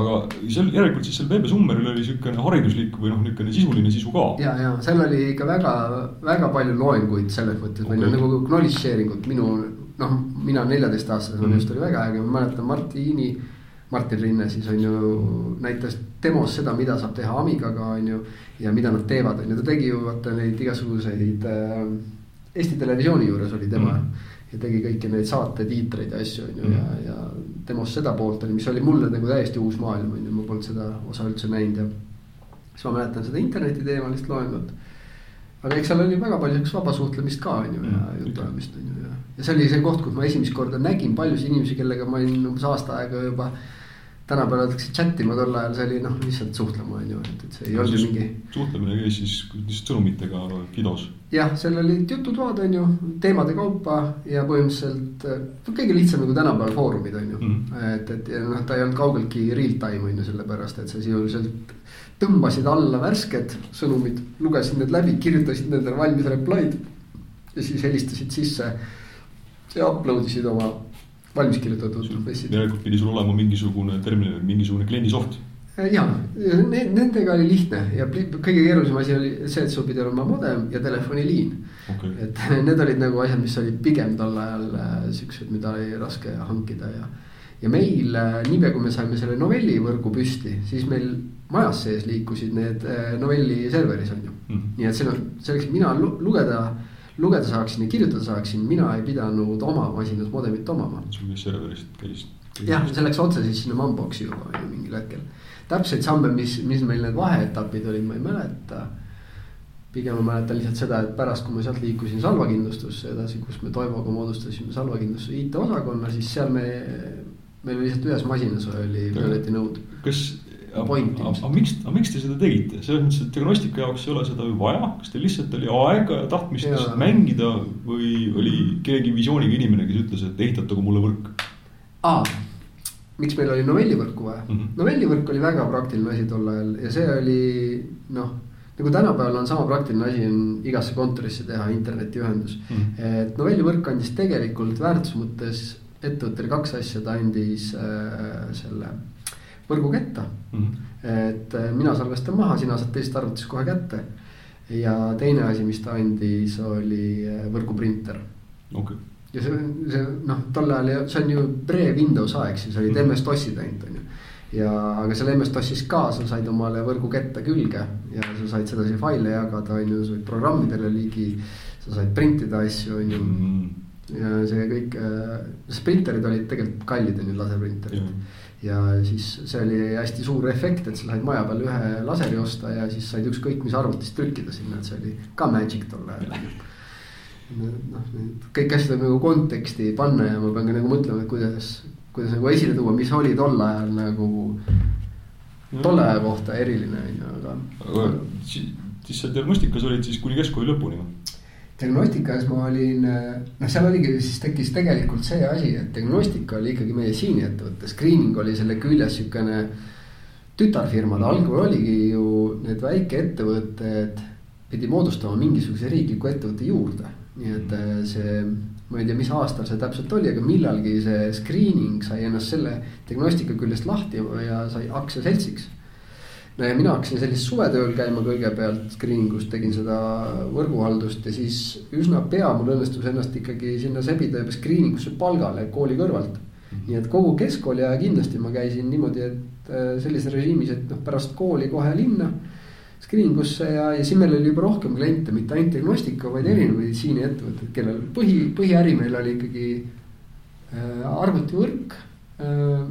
aga seal järelikult siis seal BB Summeril oli siukene hariduslik või noh, niisugune sisuline sisu ka. ja, ja seal oli ikka väga, väga palju loenguid selles mõttes või Okei. okay. nagu knowledge sharing ut minu noh, mina neljateistaastasena mm. just oli väga äge, ma mäletan Martini. Martin Rinne siis on ju näitas demos seda, mida saab teha Amigaga on ju. ja mida nad teevad, on ju, ta tegi ju vaata neid igasuguseid äh, Eesti Televisiooni juures oli tema mm. Ja tegi kõiki neid saatetiitreid ja asju on ju ja, ja demos seda poolt oli, mis oli mulle nagu täiesti uus maailm on ju, ma polnud seda osa üldse näinud ja. siis ma mäletan seda internetiteemalist loengut. aga eks seal oli väga palju siukest vaba suhtlemist ka on ju ja Mm, jutuajamist on ju ja. ja see oli see koht, kus ma esimest korda nägin paljusid inimesi, kellega ma olin umbes aasta aega juba. Tänapäeval öeldakse chat ima, tol ajal see oli noh, lihtsalt suhtlema on ju, et, et see ei olnud ju mingi suhtlemine käis siis lihtsalt sõnumitega Fidos. jah, seal olid jututoad, on ju, teemade kaupa ja põhimõtteliselt äh, kõige lihtsam nagu tänapäeval foorumid on ju mm. -hmm. et, et ja noh, ta ei olnud kaugeltki real time on ju sellepärast, et sa sisuliselt tõmbasid alla värsked sõnumid, lugesid need läbi, kirjutasid nendele valmis reply'd. ja siis helistasid sisse ja upload isid oma valmis kirjutatud messid järelikult pidi sul olema mingisugune terminal, mingisugune kliendisoft. ja ne- nendega oli lihtne ja kõige keerulisem asi oli see, et sul pidi olema modem ja telefoniliin okay., et [LAUGHS] need olid nagu asjad, mis olid pigem tol ajal äh, siuksed, mida oli raske hankida ja. ja meil äh, niipea, kui me saime selle novelli võrgu püsti, siis meil majas sees liikusid need äh, novelli serveris on ju mm. -hmm. nii et see on, selleks, et mina lu- lugeda, lugeda saaksin ja kirjutada saaksin, mina ei pidanud oma masinas modemit omama sul käis serverist käis. jah, see läks otse siis sinna Mamboxi juba ju mingil hetkel. täpseid samme, mis, mis meil need vaheetapid olid, ma ei mäleta. pigem ma mäletan lihtsalt seda, et pärast, kui ma sealt liikusin Salva kindlustusse edasi, kus me Toivoga moodustasime Salva kindlustuse IT-osakonna, siis seal me. meil lihtsalt ühes masinas oli Violeti nõud. kas, Point aga miks, aga miks te seda tegite, selles mõttes, et diagnostika jaoks ei ole seda ju vaja, kas teil lihtsalt oli aega ja tahtmist lihtsalt mängida või oli keegi visiooniga inimene, kes ütles, et ehitatage mulle võrk aa, miks meil oli novellivõrku vaja mm. -hmm. novellivõrk oli väga praktiline asi tol ajal ja see oli noh. nagu tänapäeval on sama praktiline asi on igasse kontorisse teha internetiühendus mm. -hmm. et novellivõrk andis tegelikult väärtuse mõttes ettevõttele kaks asja, ta andis äh, selle võrgu kätte mm. -hmm. et äh, mina salvestan maha, sina saad teisest arvutist kohe kätte. ja teine asi, mis ta andis, oli äh, võrguprinter okay. ja see, see noh, tol ajal, see on ju pre-Windows aeg, siis olid Mhm. MS-DOS-id ainult on ju. ja, aga seal MS-DOS-is ka sa said omale võrgukette külge ja sa said sedasi faile jagada, on ju, sa said programmidele ligi. sa said printida asju, on ju mm. ja see kõik, sest printerid olid tegelikult kallid, on ju, laserprinterid. Ja siis see oli hästi suur efekt, et sa said maja peale ühe laseri osta ja siis said ükskõik mis arvutist trükkida sinna, et see oli ka magic tol ajal noh, kõik asjad on nagu konteksti panna ja ma pean ka nagu mõtlema, et kuidas, kuidas nagu esile tuua, mis oli tol ajal nagu. tolle aja kohta eriline on ju, aga. aga siis, sa diagnostikas olid siis kuni keskkooli lõpuni või? Diagnostikas ma olin, noh, seal oligi siis tekkis tegelikult see asi, et diagnostika oli ikkagi meditsiiniettevõte, screening oli selle küljes siukene. tütarfirmad, algul oligi ju need väikeettevõtted pidi moodustama mingisuguse riikliku ettevõtte juurde, nii et äh, see. ma ei tea, mis aastal see täpselt oli, aga millalgi see screening sai ennast selle diagnostika küljest lahti ja sai aktsiaseltsiks mina hakkasin sellist suvetööl käima kõigepealt screening us, tegin seda võrguhaldust ja siis üsna pea mul õnnestus ennast ikkagi sinna sebida juba screening usse palgale kooli kõrvalt. nii et kogu keskkooli aja kindlasti ma käisin niimoodi, et äh, sellises režiimis, et noh, pärast kooli kohe linna. Screening usse ja, ja siis meil oli juba rohkem kliente, mitte ainult diagnostika, vaid erinevaid meditsiiniettevõtteid, kellel põhi, põhiäri meil oli ikkagi äh, arvutivõrk äh,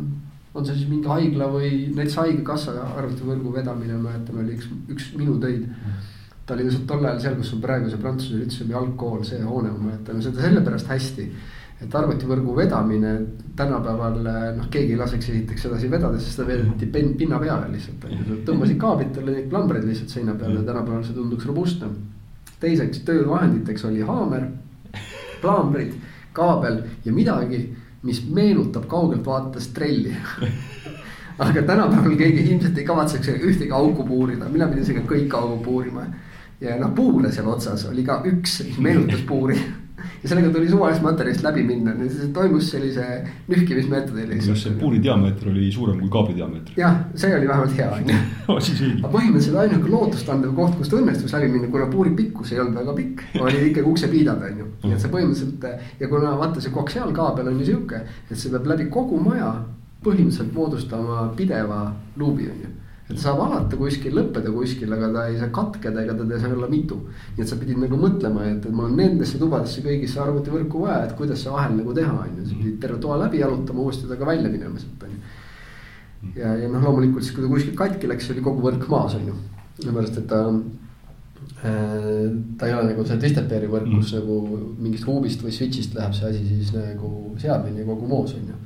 on see siis mingi haigla või näiteks haigekassa arvutivõrgu vedamine, ma mäletan, oli üks, üks minu töid. ta oli tol ajal seal, kus on praegu see Prantsuse Lütseumi algkool, see hoone, ma mäletan seda sellepärast hästi. et arvutivõrgu vedamine tänapäeval noh, keegi ei laseks esiteks sedasi vedada, sest seda vedeti pinna peale lihtsalt. tõmbasid kaablit, lõid plambreid lihtsalt seina peale ja tänapäeval see tunduks robustne. teiseks töövahenditeks oli haamer, plambrid, kaabel ja midagi, mis meenutab kaugelt vaates trelli. Aga tänapäeval keegi ilmselt ei kavatseks ühtegi auku puurida, mina pidin sellega kõik augu puurima. Ja noh, puure seal otsas oli ka üks, mis meenutas puuri ja sellega tuli suvalisest materjalist läbi minna, see toimus sellise nühkimismeetodil. kas see puuri diameeter oli suurem kui kaabli diameeter? jah, see oli vähemalt hea on ju. [LAUGHS] aga põhimõtteliselt ainuke lootustandev koht, kust õnnestus läbi minna, kuna puuri pikkus ei olnud väga pikk, oli ikkagi uksepiidad on ju. nii et see põhimõtteliselt ja kuna vaata see koaksiaalkaabel on ju sihuke, et see peab läbi kogu maja põhimõtteliselt moodustama pideva luubi on ju et saab alata kuskil, lõppeda kuskil, aga ta ei saa katkeda ega teda ei saa olla mitu. nii et sa pidid nagu mõtlema, et, et mul on nendesse tubadesse kõigisse arvutivõrku vaja, et kuidas see ahel nagu teha, on ju, sa pidid terve toa läbi jalutama, uuesti temaga välja minema sealt on ju. ja, ja noh, loomulikult siis, kui ta kuskil katki läks, oli kogu võrk maas, on ju, sellepärast et ta äh, ta ei ole nagu see Twisteperi võrk, kus mm. nagu mingist huubist või switch'ist läheb see asi siis nagu seadmeni kogu moos on ju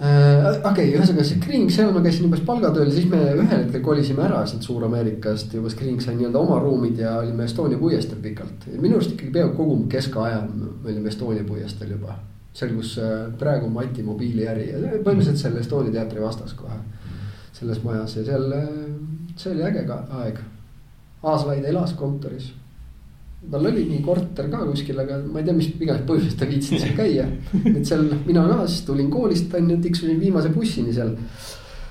okei okay,, ühesõnaga see Skring, seal ma käisin umbes palgatööl, siis me ühel hetkel kolisime ära sealt Suur-Ameerikast juba Skring sai nii-öelda oma ruumid ja olime Estonia puiesteel pikalt. minu arust ikkagi peaaegu kogu keskaja me olime Estonia puiesteel juba. seal, kus äh, praegu on Mati mobiiliäri ja põhimõtteliselt selle Estonia teatri vastas kohe. selles majas ja seal, äh, see oli äge ka aeg. Aaslaid elas kontoris tal oli nii korter ka kuskil, aga ma ei tea, mis iganes põhjusest ta viitsinud seal käia. et seal mina ka siis tulin koolist on ju, tiksusin viimase bussini seal.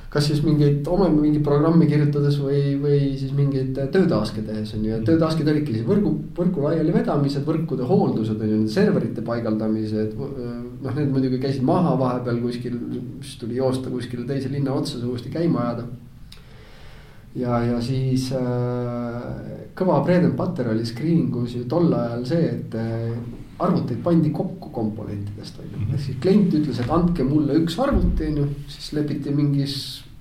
kas siis mingeid oma mingeid programme kirjutades või, või siis mingeid töötaaske tehes on ju, ja töötaaskid olidki siis võrgu, võrgu laiali vedamised, võrkude hooldused on ju, serverite paigaldamised. noh, need muidugi käisid maha vahepeal kuskil, siis tuli joosta kuskile teise linna otsa, see uuesti käima ajada ja, ja siis äh, kõva bread and butter oli screening us ju tol ajal see, et äh, arvuteid pandi kokku komponentidest on ju, ehk siis klient ütles, et andke mulle üks arvuti on ju, siis lepiti mingis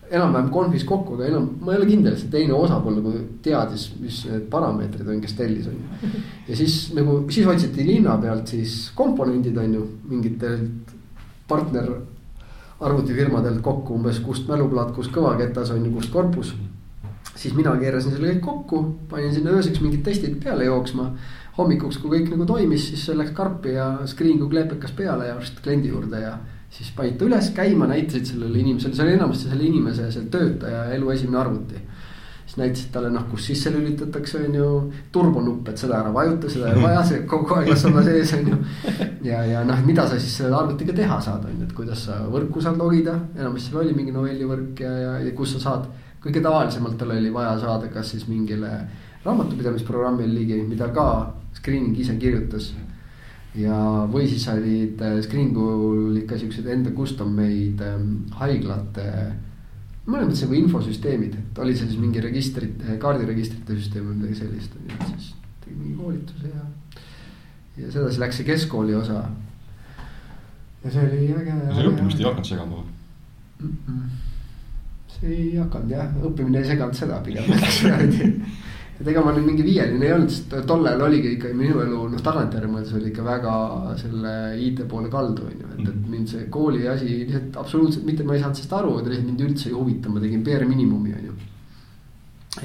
enam-vähem konfis kokku, aga enam, ma ei ole kindel, see teine osapool nagu teadis, mis need parameetrid on, kes tellis, on ju. ja siis nagu, siis otsiti linna pealt siis komponendid on ju, mingitelt partner arvutifirmadelt kokku umbes, kust mäluplaat, kust kõvaketas on ju, kust korpus siis mina keerasin selle kõik kokku, panin sinna ööseks mingid testid peale jooksma. hommikuks, kui kõik nagu toimis, siis läks karpi ja screen kui kleepekas peale ja arst kliendi juurde ja. siis panid ta üles käima, näitasid sellele inimesele, see oli enamasti selle inimese, selle töötaja elu esimene arvuti siis näitasid talle noh, kus sisse lülitatakse, on ju, turbonupp, et seda ära vajuta, seda ei vaja, see kogu aeg las olla sees, on ju. ja, ja noh, mida sa siis selle arvutiga teha saad, on ju, et kuidas sa võrku saad logida, enamasti seal oli mingi Novelli võrk ja, ja, ja kus sa saad kõige tavalisemalt tal oli vaja saada, kas siis mingile raamatupidamisprogrammile ligi, mida ka screening ise kirjutas. ja, või siis olid äh, screeningul ikka siuksed enda custom made ähm, haiglate mõnes mõttes nagu infosüsteemid, et oli see siis mingi registrite, kaardiregistrite süsteem või midagi sellist, on ju, siis tegi mingi koolituse ja. ja sedasi läks see keskkooli osa. ja see oli äge. see õppimist ei hakanud segama või mm? -mm ei hakanud jah, õppimine ei seganud seda pigem [LAUGHS] et ega ma nüüd mingi viieline ei olnud, sest tol ajal oligi ikka minu elu noh, tagantjärgi mõeldes oli ikka väga selle IT poole kaldu on ju, et, et mm. mind see kooli asi lihtsalt absoluutselt mitte, ma ei saanud sellest aru, et lihtsalt mind üldse ei huvita, ma tegin bare minimumi on ju.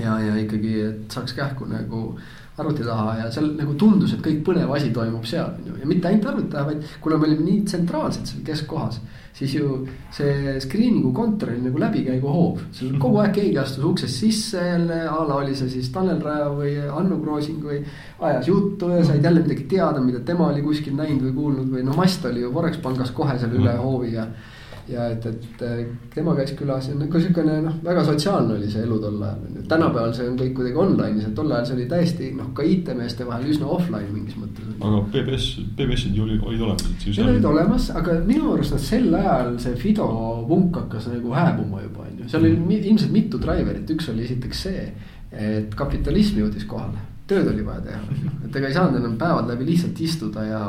ja, ja ikkagi, et saaks kähku nagu arvuti taha ja seal nagu tundus, et kõik põnev asi toimub seal on ju ja mitte ainult arvuti taha, vaid kuna me olime nii tsentraalselt seal keskkohas siis ju see screening'u kontor oli nagu läbikäiguhoov, seal kogu aeg keegi astus uksest sisse jälle a la oli see siis Tanel Raja või Annu Kroosing või. ajas juttu ja said jälle midagi teada, mida tema oli kuskil näinud või kuulnud või noh, mast oli ju Forex pangas kohe seal üle hoovi ja ja et, et tema käis külas ja nagu sihukene noh, väga sotsiaalne oli see elu tol ajal tänapäeval see on kõik kuidagi online'is, et tol ajal see oli täiesti noh, ka IT-meeste vahel üsna offline mingis mõttes. aga PBS, PBS-id ju olid, olid olemas. Need olid olemas, aga minu arust nad sel ajal see Fido vunk hakkas nagu hääbuma juba on ju, seal oli ilmselt mitu driver'it, üks oli esiteks see, et kapitalism jõudis kohale tööd oli vaja teha, et ega ei saanud enam päevad läbi lihtsalt istuda ja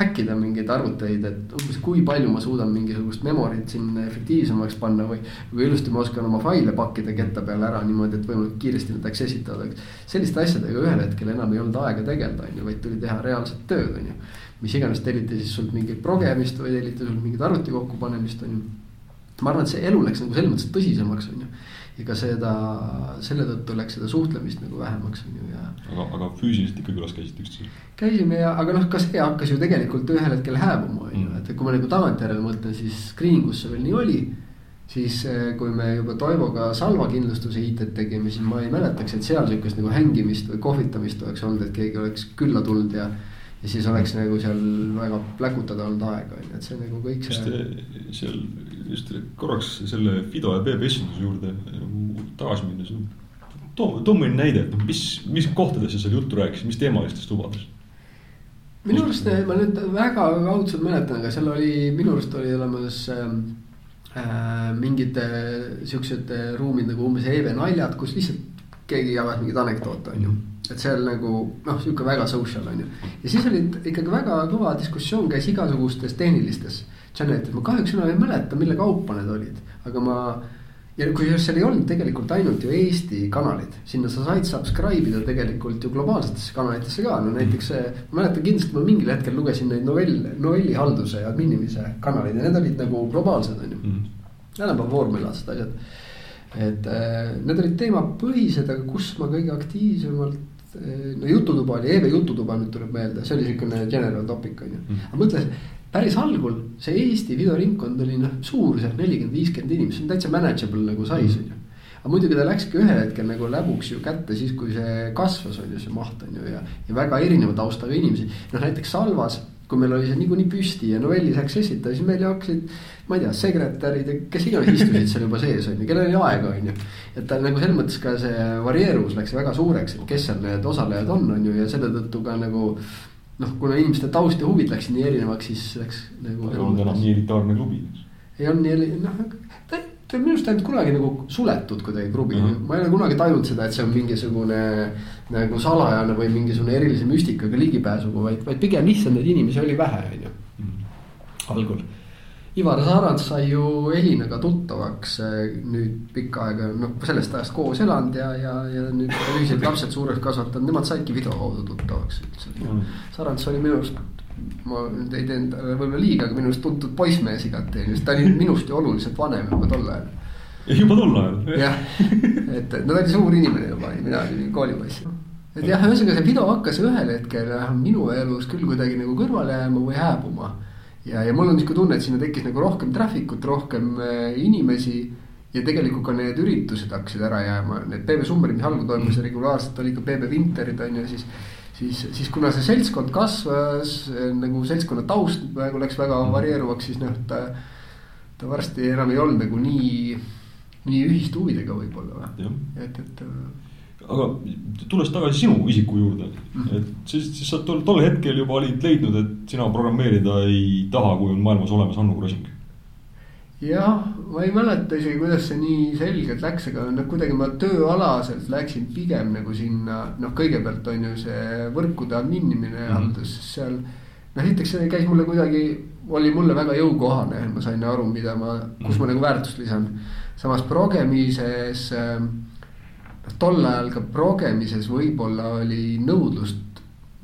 häkkida mingeid arvuteid, et umbes kui palju ma suudan mingisugust memory't siin efektiivsemaks panna või. kui ilusti ma oskan oma faile pakkida ketta peale ära niimoodi, et võimalikult kiiresti need access itada. selliste asjadega ühel hetkel enam ei olnud aega tegeleda, on ju, vaid tuli teha reaalset tööd, on ju. mis iganes telliti siis sult mingit progemist või telliti sult mingit arvuti kokkupanemist, on ju. ma arvan, et see elu läks nagu selles mõttes tõsisemaks, on ju ka seda, selle tõttu läks seda suhtlemist nagu vähemaks, on ju, ja. aga, aga füüsiliselt ikka külas käisite üksteisel? käisime ja, aga noh, ka see hakkas ju tegelikult ühel hetkel hääbuma, on ju, Mm. et kui ma nagu tagantjärele mõtlen, siis Green, kus see veel nii oli. siis eh, kui me juba Toivoga Salva kindlustuse IT-d tegime, siis ma ei mäletaks, et seal sihukest nagu hängimist või kohvitamist oleks olnud, et keegi oleks külla tulnud ja. ja siis oleks nagu seal väga pläkutada olnud aega, on ju, et see nagu kõik see. seal just korraks selle Fido ja Peep esinduse juurde tagasi minnes. too, too mõni näide, et mis, mis kohtades sa seal juttu rääkisid, mis teemalistest lubadest? minu arust eh, ma nüüd väga kaudselt mäletan, aga seal oli, minu arust oli olemas äh, mingid äh, siuksed äh, ruumid nagu umbes EV naljad, kus lihtsalt keegi jagas mingeid anekdoote, on ju. et seal nagu noh, sihuke väga social on ju. ja siis olid ikkagi väga kõva diskussioon käis igasugustes tehnilistes channel'ites, ma kahjuks enam ei mäleta, mille kaupa need olid, aga ma ja kusjuures seal ei olnud tegelikult ainult ju Eesti kanalid, sinna sa said subscribe ida tegelikult ju globaalsetesse kanalitesse ka, no näiteks. ma mäletan kindlasti, ma mingil hetkel lugesin neid novell, novellihalduse ja adminimise kanaleid ja need olid nagu globaalsed, on ju tänapäeva vormelased asjad. et äh, need olid teemapõhised, aga kus ma kõige aktiivsemalt äh, no jututuba oli, EV Jututuba nüüd tuleb meelde, see oli siukene general topic on ju mm, aga mõtle päris algul see Eesti videoringkond oli noh, suurusjärk nelikümmend, viiskümmend inimest, see on täitsa manageable nagu size on ju. aga muidugi ta läkski ühel hetkel nagu läbuks ju kätte siis, kui see kasvas, on ju see maht on ju ja. ja väga erineva taustaga inimesi, noh näiteks Salvas, kui meil oli see niikuinii püsti ja Novellis Accessita, siis meil ju hakkasid. ma ei tea, sekretärid ja kes iganes istusid seal juba sees on ju, kellel oli aega, on ju. et ta nagu selles mõttes ka see varieeruvus läks väga suureks, et kes seal need osalejad on, on ju ja selle tõttu ka nagu noh, kuna inimeste taust ja huvid läksid nii erinevaks, siis läks nagu. ei olnud enam nii elitaarne klubi. ei olnud nii, noh, ta, ta minu arust ei olnud kunagi nagu suletud kuidagi klubi mm, -hmm. ma ei ole kunagi tajunud seda, et see on mingisugune. nagu salajane või mingisugune erilise müstikaga ligipääsuga, vaid, vaid pigem lihtsalt neid inimesi oli vähe, on ju, algul Ivar Sarants sai ju Elinaga tuttavaks nüüd pikka aega, noh sellest ajast koos elanud ja, ja, ja nüüd ühiselt lapsed suureks kasvatanud, nemad saidki video kaudu tuttavaks üldse. Mm.. Sarants oli minu arust, ma nüüd ei teinud võib-olla liiga, aga minu arust tuntud poissmees igati, ta oli minust ju oluliselt vanem juba tol ajal. juba tol ajal? jah, et, no ta oli suur inimene juba, mina olin koolipoiss. Et jah, ühesõnaga see video hakkas ühel hetkel minu elus küll kuidagi nagu kõrvale jääma või hääbuma ja, ja mul on niisugune tunne, et sinna tekkis nagu rohkem traffic ut, rohkem äh, inimesi. ja tegelikult ka need üritused hakkasid ära jääma, need PV Summerid, mis algul toimus ja regulaarselt oli ka PV Winterid on ju, siis. siis, siis kuna see seltskond kasvas nagu seltskonna taust praegu läks väga varieeruvaks, siis noh, ta. ta varsti enam ei olnud nagu nii, nii ühiste huvidega võib-olla või, et, et aga tulles tagasi sinu isiku juurde mm, -hmm. et siis, siis sa tol, tol hetkel juba olid leidnud, et sina programmeerida ei taha, kui on maailmas olemas Hannu Krosing. jah, ma ei mäleta isegi, kuidas see nii selgelt läks, aga noh, kuidagi ma tööalaselt läksin pigem nagu sinna, noh, kõigepealt on ju see võrkude adminimine mm -hmm. haldus seal. noh, esiteks see käis mulle kuidagi, oli mulle väga jõukohane, ma sain aru, mida ma, kus mm -hmm. ma nagu väärtust lisan. samas progemises äh, tol ajal ka progemises võib-olla oli nõudlust.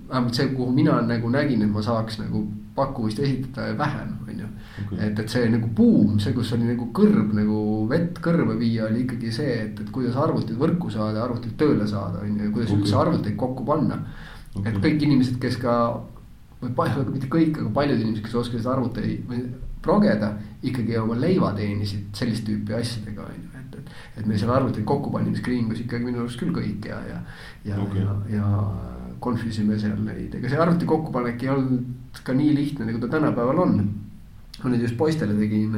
vähemalt see, kuhu mina nagu nägin, et ma saaks nagu pakkumist esitada vähem, on ju. et, et see nagu buum, see, kus oli nagu kõrb nagu vett kõrva viia, oli ikkagi see, et, et kuidas arvutid võrku saada, arvutid tööle saada, on ju, ja kuidas üldse okay. arvuteid kokku panna okay.. et kõik inimesed, kes ka, või palju, mitte kõik, aga paljud inimesed, kes oskasid arvuteid progeda, ikkagi oma leiva teenisid sellist tüüpi asjadega, on ju et meil seal arvuteid kokku panime screen'is ikkagi minu arust küll kõik ja, ja. ja okay., ja, ja confuse seal neid, ega see arvuti kokkupanek ei olnud ka nii lihtne, nagu ta tänapäeval on. ma nüüd just poistele tegin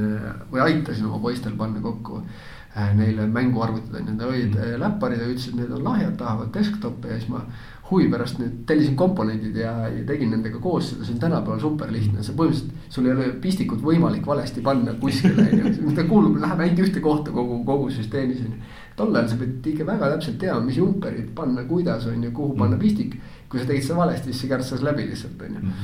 või aitasin oma poistel panna kokku äh, neile mänguarvutid on ju, nad olid äh, läpparid ja ütlesid, et need on lahjad, tahavad desktop'i ja siis ma huvi pärast nüüd tellisin komponendid ja, ja tegin nendega koos seda, see on tänapäeval super lihtne, sa põhimõtteliselt. sul ei ole pistikut võimalik valesti panna kuskile on ju, ta kuulub, läheb ainult ühte kohta kogu, kogu süsteemis on ju. tol ajal sa pidid ikka väga täpselt teadma, mis jumperid panna, kuidas on ju, kuhu panna pistik. kui sa tegid seda valesti, siis see kärtsas läbi lihtsalt on ju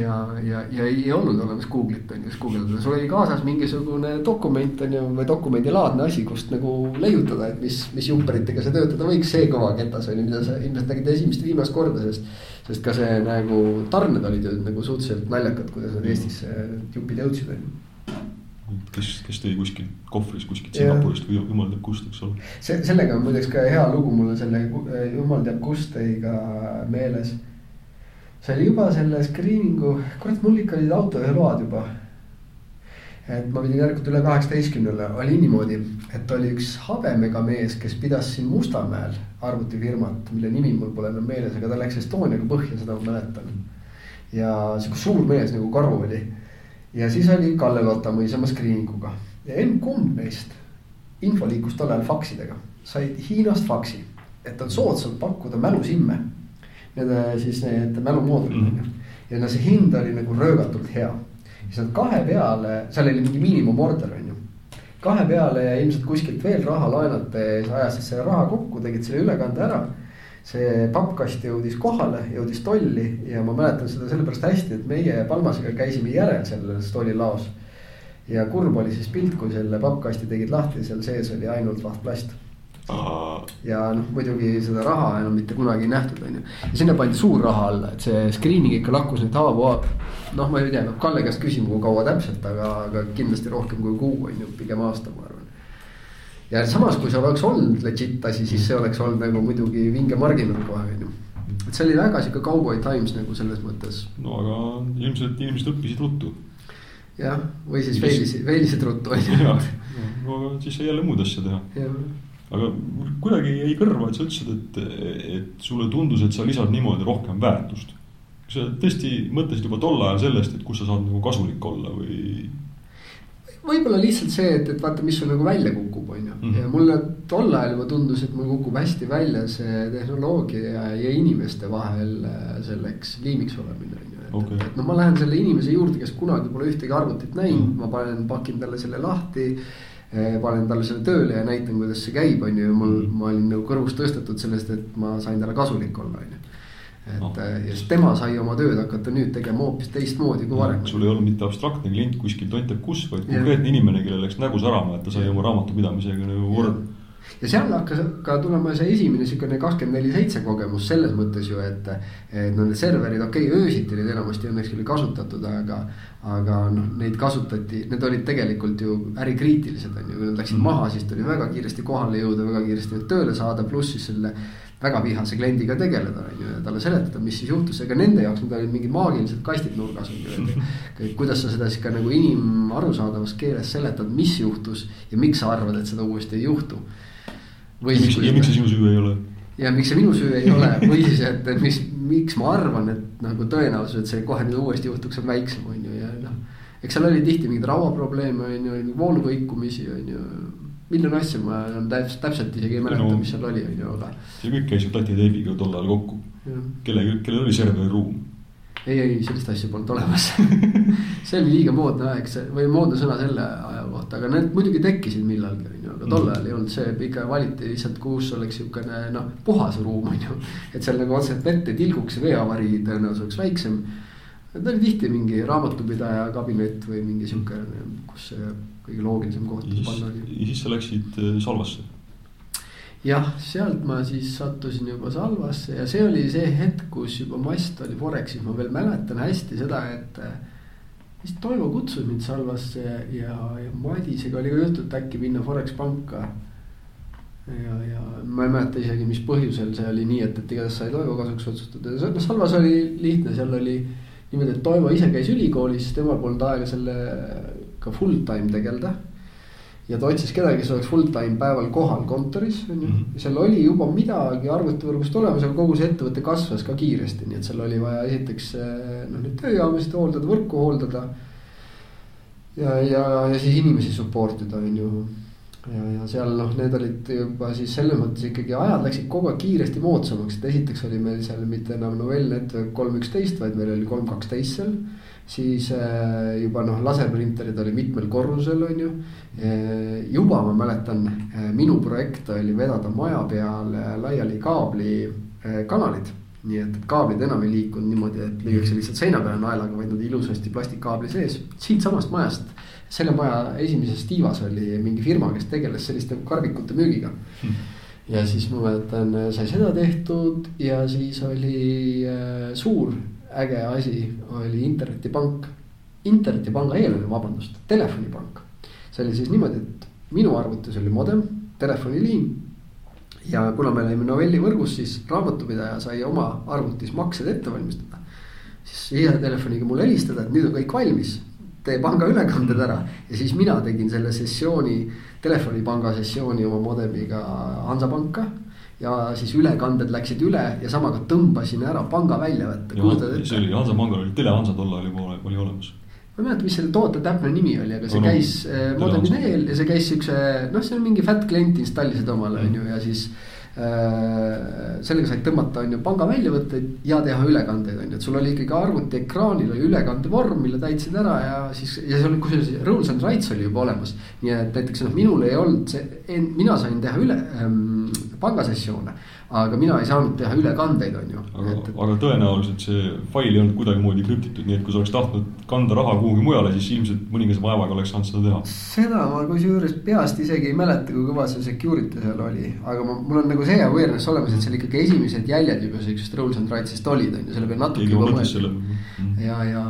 ja, ja, ja ei olnud olemas Google'it on ju, kus guugeldada, sul oli kaasas mingisugune dokument on ju või dokumendilaadne asi, kust nagu leiutada, et mis, mis jumperitega sa töötada võiks, see kõva ketas ju, mida sa ilmselt nägid esimest ja viimast korda, sest. sest ka see nagu tarned olid ju nagu suhteliselt naljakad, kuidas nad Eestisse jupid jõudsid on ju. kes, kes tõi kuskilt kohvris kuskilt. Singapurist või jumal teab kust, eks ole. see, sellega on muideks ka hea lugu mul on selle jumal teab kust tõi ka meeles. See oli juba selle screening'u, kurat, mul ikka olid autojuhiload juba. et ma pidin järelikult üle kaheksateistkümnele, oli niimoodi, et oli üks habemega mees, kes pidas siin Mustamäel arvutifirmat, mille nimi mul pole enam meeles, aga ta läks Estoniaga põhja, seda ma mäletan. ja sihuke suur mees nagu karu oli. ja siis oli Kalle Lotamäe sama screening uga ja emb-kumb neist info liikus tol ajal faksidega, said Hiinast faksi, et on soodsalt pakkuda mälusimme. Need siis need mälumoodulid on ju, ja no see hind oli nagu röögatult hea. siis nad kahe peale, seal oli mingi miinimumorder on ju. kahe peale ja ilmselt kuskilt veel raha laenates ajasid selle raha kokku, tegid selle ülekande ära. see pappkast jõudis kohale, jõudis tolli ja ma mäletan seda sellepärast hästi, et meie Palmasega käisime järel selles tollilaos ja kurb oli siis pilt, kui selle pappkasti tegid lahti, seal sees oli ainult vahtplast. Ja noh, muidugi seda raha enam mitte kunagi ei nähtud, on ju. ja sinna pandi suur raha alla, et see screening ikka lakkus nüüd haavu. noh, ma ei tea, peab Kalle käest küsima, kui kaua täpselt, aga, aga kindlasti rohkem kui kuu on ju, pigem aasta, ma arvan. ja samas, kui see oleks olnud legit asi, siis see oleks olnud nagu muidugi vinge marginaal kohe, on ju. et see oli väga sihuke cowboy times nagu selles mõttes. no aga ilmselt inimesed õppisid ruttu. jah, või siis veelisid, veelisid ruttu on jah, ju. no siis sai jälle muud asja teha aga kuidagi jäi kõrva, et sa ütlesid, et, et sulle tundus, et sa lisad niimoodi rohkem väärtust. kas sa tõesti mõtlesid juba tol ajal sellest, et kus sa saad nagu kasulik olla või? võib-olla lihtsalt see, et, et vaata, mis sul nagu välja kukub, on ju, Mhm. ja mulle tol ajal juba tundus, et mul kukub hästi välja see tehnoloogia ja, ja inimeste vahel äh, selleks liimiks olemine, on ju. et Okei. et no ma lähen selle inimese juurde, kes kunagi pole ühtegi arvutit näinud Mhm. ma panen, pakin talle selle lahti. Panen talle selle tööle ja näitan, kuidas see käib, on ju, ja mul, Mhm. ma olin nagu kõrvust tõstetud sellest, et ma sain talle kasulik olla, on ju. et Ah. äh, ja siis tema sai oma tööd hakata nüüd tegema hoopis teistmoodi kui varem. sul ei olnud mitte abstraktne klient kuskil tont teab kus, vaid konkreetne inimene, kellel läks nägu särama, et ta sai oma raamatupidamisega nagu korda. Ja seal hakkas ka tulema see esimene siukene kakskümmend neli seitse kogemus selles mõttes ju, et. et no need serverid, okei okay,, öösiti olid enamasti õnneks küll kasutatud, aga. aga noh, neid kasutati, need olid tegelikult ju ärikriitilised on ju, kui nad läksid Mhm. maha, siis tuli väga kiiresti kohale jõuda, väga kiiresti need tööle saada, pluss siis selle. väga vihase kliendiga tegeleda, on ju, ja talle seletada, mis siis juhtus, ega nende jaoks need olid mingid maagilised kastid nurgas on ju, et [LAUGHS] kuidas sa seda siis ka nagu inimarusaadavas keeles seletad, mis juhtus ja miks sa arvad, et seda uuesti ei juhtu ja miks, ja miks see sinu süü ei ole? ja miks see minu süü ei ole või siis, et, mis, miks ma arvan, et nagu tõenäosus, et see kohe nüüd uuesti juhtuks, on väiksem, on ju, ja noh. eks seal oli tihti mingeid rauaprobleeme, on ju, voolukõikumisi, on ju. miljon asja, ma enam täpselt, täpselt isegi ei mäleta No. mis seal oli, on ju, aga. see kõik käis ju tati teibiga tol ajal kokku. kellel, kellel oli serveri ruum? ei, ei sellist asja polnud olemas [LAUGHS] see oli liiga moodne aeg, see või moodne sõna selle aja kohta, aga need muidugi tekkisid millalgi, on ju, aga tol ajal ei olnud see, ikka valiti lihtsalt, kus oleks siukene noh, puhas ruum, on ju. et seal nagu otseselt vett ei tilguks ja veeavarii tõenäosus oleks väiksem. Need oli tihti mingi raamatupidaja kabinet või mingi sihuke, kus see kõige loogilisem koht panna oli. ja siis sa läksid äh, Salvasse. jah, sealt ma siis sattusin juba Salvasse ja see oli see hetk, kus juba Mast oli Forexis, ma veel mäletan hästi seda, et. Vist Toivo kutsus mind Salvasse ja, ja Madisega oli ka juttu, et äkki minna Forex panka. ja, ja ma ei mäleta isegi, mis põhjusel see oli nii, et, et igatahes sai Toivo kasuks otsustatud ja Salvas oli lihtne, seal oli. niimoodi, et Toivo ise käis ülikoolis, temal polnud aega sellega full time tegeleda ja ta otsis kedagi, kes oleks full time päeval kohal kontoris, on ju. Mhm. seal oli juba midagi arvutivõrgust olemas, aga kogu see ettevõte kasvas ka kiiresti, nii et seal oli vaja esiteks noh, neid tööjaamasid hooldada, võrku hooldada. ja, ja, ja siis inimesi support ida, on ju. ja, ja seal noh, need olid juba siis selles mõttes ikkagi ajad läksid kogu aeg kiiresti moodsamaks, et esiteks oli meil seal mitte enam novell network kolm üksteist, vaid meil oli kolm kaksteist seal. Siis äh, juba noh, laserprinterid oli mitmel korrusel, on ju. juba ma mäletan, minu projekt oli vedada maja peale laiali kaablikanalid nii et, et kaablid enam ei liikunud niimoodi, et lüüakse lihtsalt seina peale naelaga, vaid nad ilusasti plastikkaabli sees, siitsamast majast selle maja esimeses tiivas oli mingi firma, kes tegeles selliste karvikute müügiga hmm. ja siis ma mäletan, sai seda tehtud ja siis oli äh, suur äge asi, oli internetipank. internetipanga eelmine, vabandust, telefonipank. see oli siis niimoodi, et minu arvutis oli modem, telefoniliin. ja kuna me olime Novelli võrgus, siis raamatupidaja sai oma arvutis maksed ette valmistada. siis sisetelefoniga mulle helistada, et nüüd on kõik valmis tee pangaülekanded ära ja siis mina tegin selle sessiooni, telefonipanga sessiooni oma modemiga Hansapanka ja siis ülekanded läksid üle ja samaga tõmbasin ära panga väljavõtte. see oli Hansapangal oli Tele-Hansa tol ajal juba oli olemas. ma ei mäleta, mis selle toote täpne nimi oli, aga see no, käis no, modemi teel ja see käis siukse, noh, see on mingi fat klient installisid omale on ju ja siis Äh, sellega said tõmmata, on ju, panga väljavõtteid ja teha ülekandeid, on ju, et sul oli ikkagi arvuti ekraanil oli ülekandevorm, mille täitsid ära ja siis. ja see oli kusjuures rules and rights oli juba olemas. nii et näiteks noh, minul ei olnud see, mina sain teha üle ähm, pangasessioone aga mina ei saanud teha ülekandeid, on ju. aga, aga tõenäoliselt see fail ei olnud kuidagimoodi krüptitud, nii et kui sa oleks tahtnud kanda raha kuhugi mujale, siis ilmselt mõningase vaevaga oleks saanud seda teha. seda ma kusjuures peast isegi ei mäleta, kui kõva see security seal oli, aga ma, mul on nagu see awareness olemas, et seal ikkagi esimesed jäljed juba siuksest rules and rights'ist olid, on ju, selle peale natuke juba mõelda. ja, ja,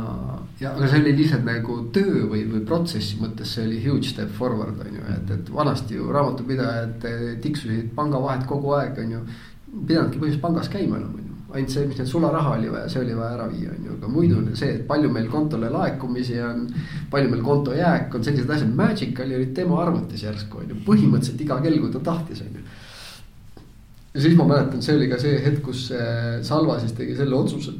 ja aga see oli lihtsalt nagu töö või, või protsessi mõttes, see oli huge step forward on ju, et, et vanasti ju raamatupidajad tiksusid pangavahet kogu aeg, on ju pidanudki põhimõtteliselt pangas käima enam on ju. ainult see, mis nüüd sularaha oli vaja, see oli vaja ära viia, on ju, aga muidu see, et palju meil kontole laekumisi on. palju meil konto jääk on, sellised asjad, Magicali olid tema arvutis järsku on ju, põhimõtteliselt iga kell, kui ta tahtis, on ju. ja siis ma mäletan, see oli ka see hetk, kus Salva siis tegi selle otsuse,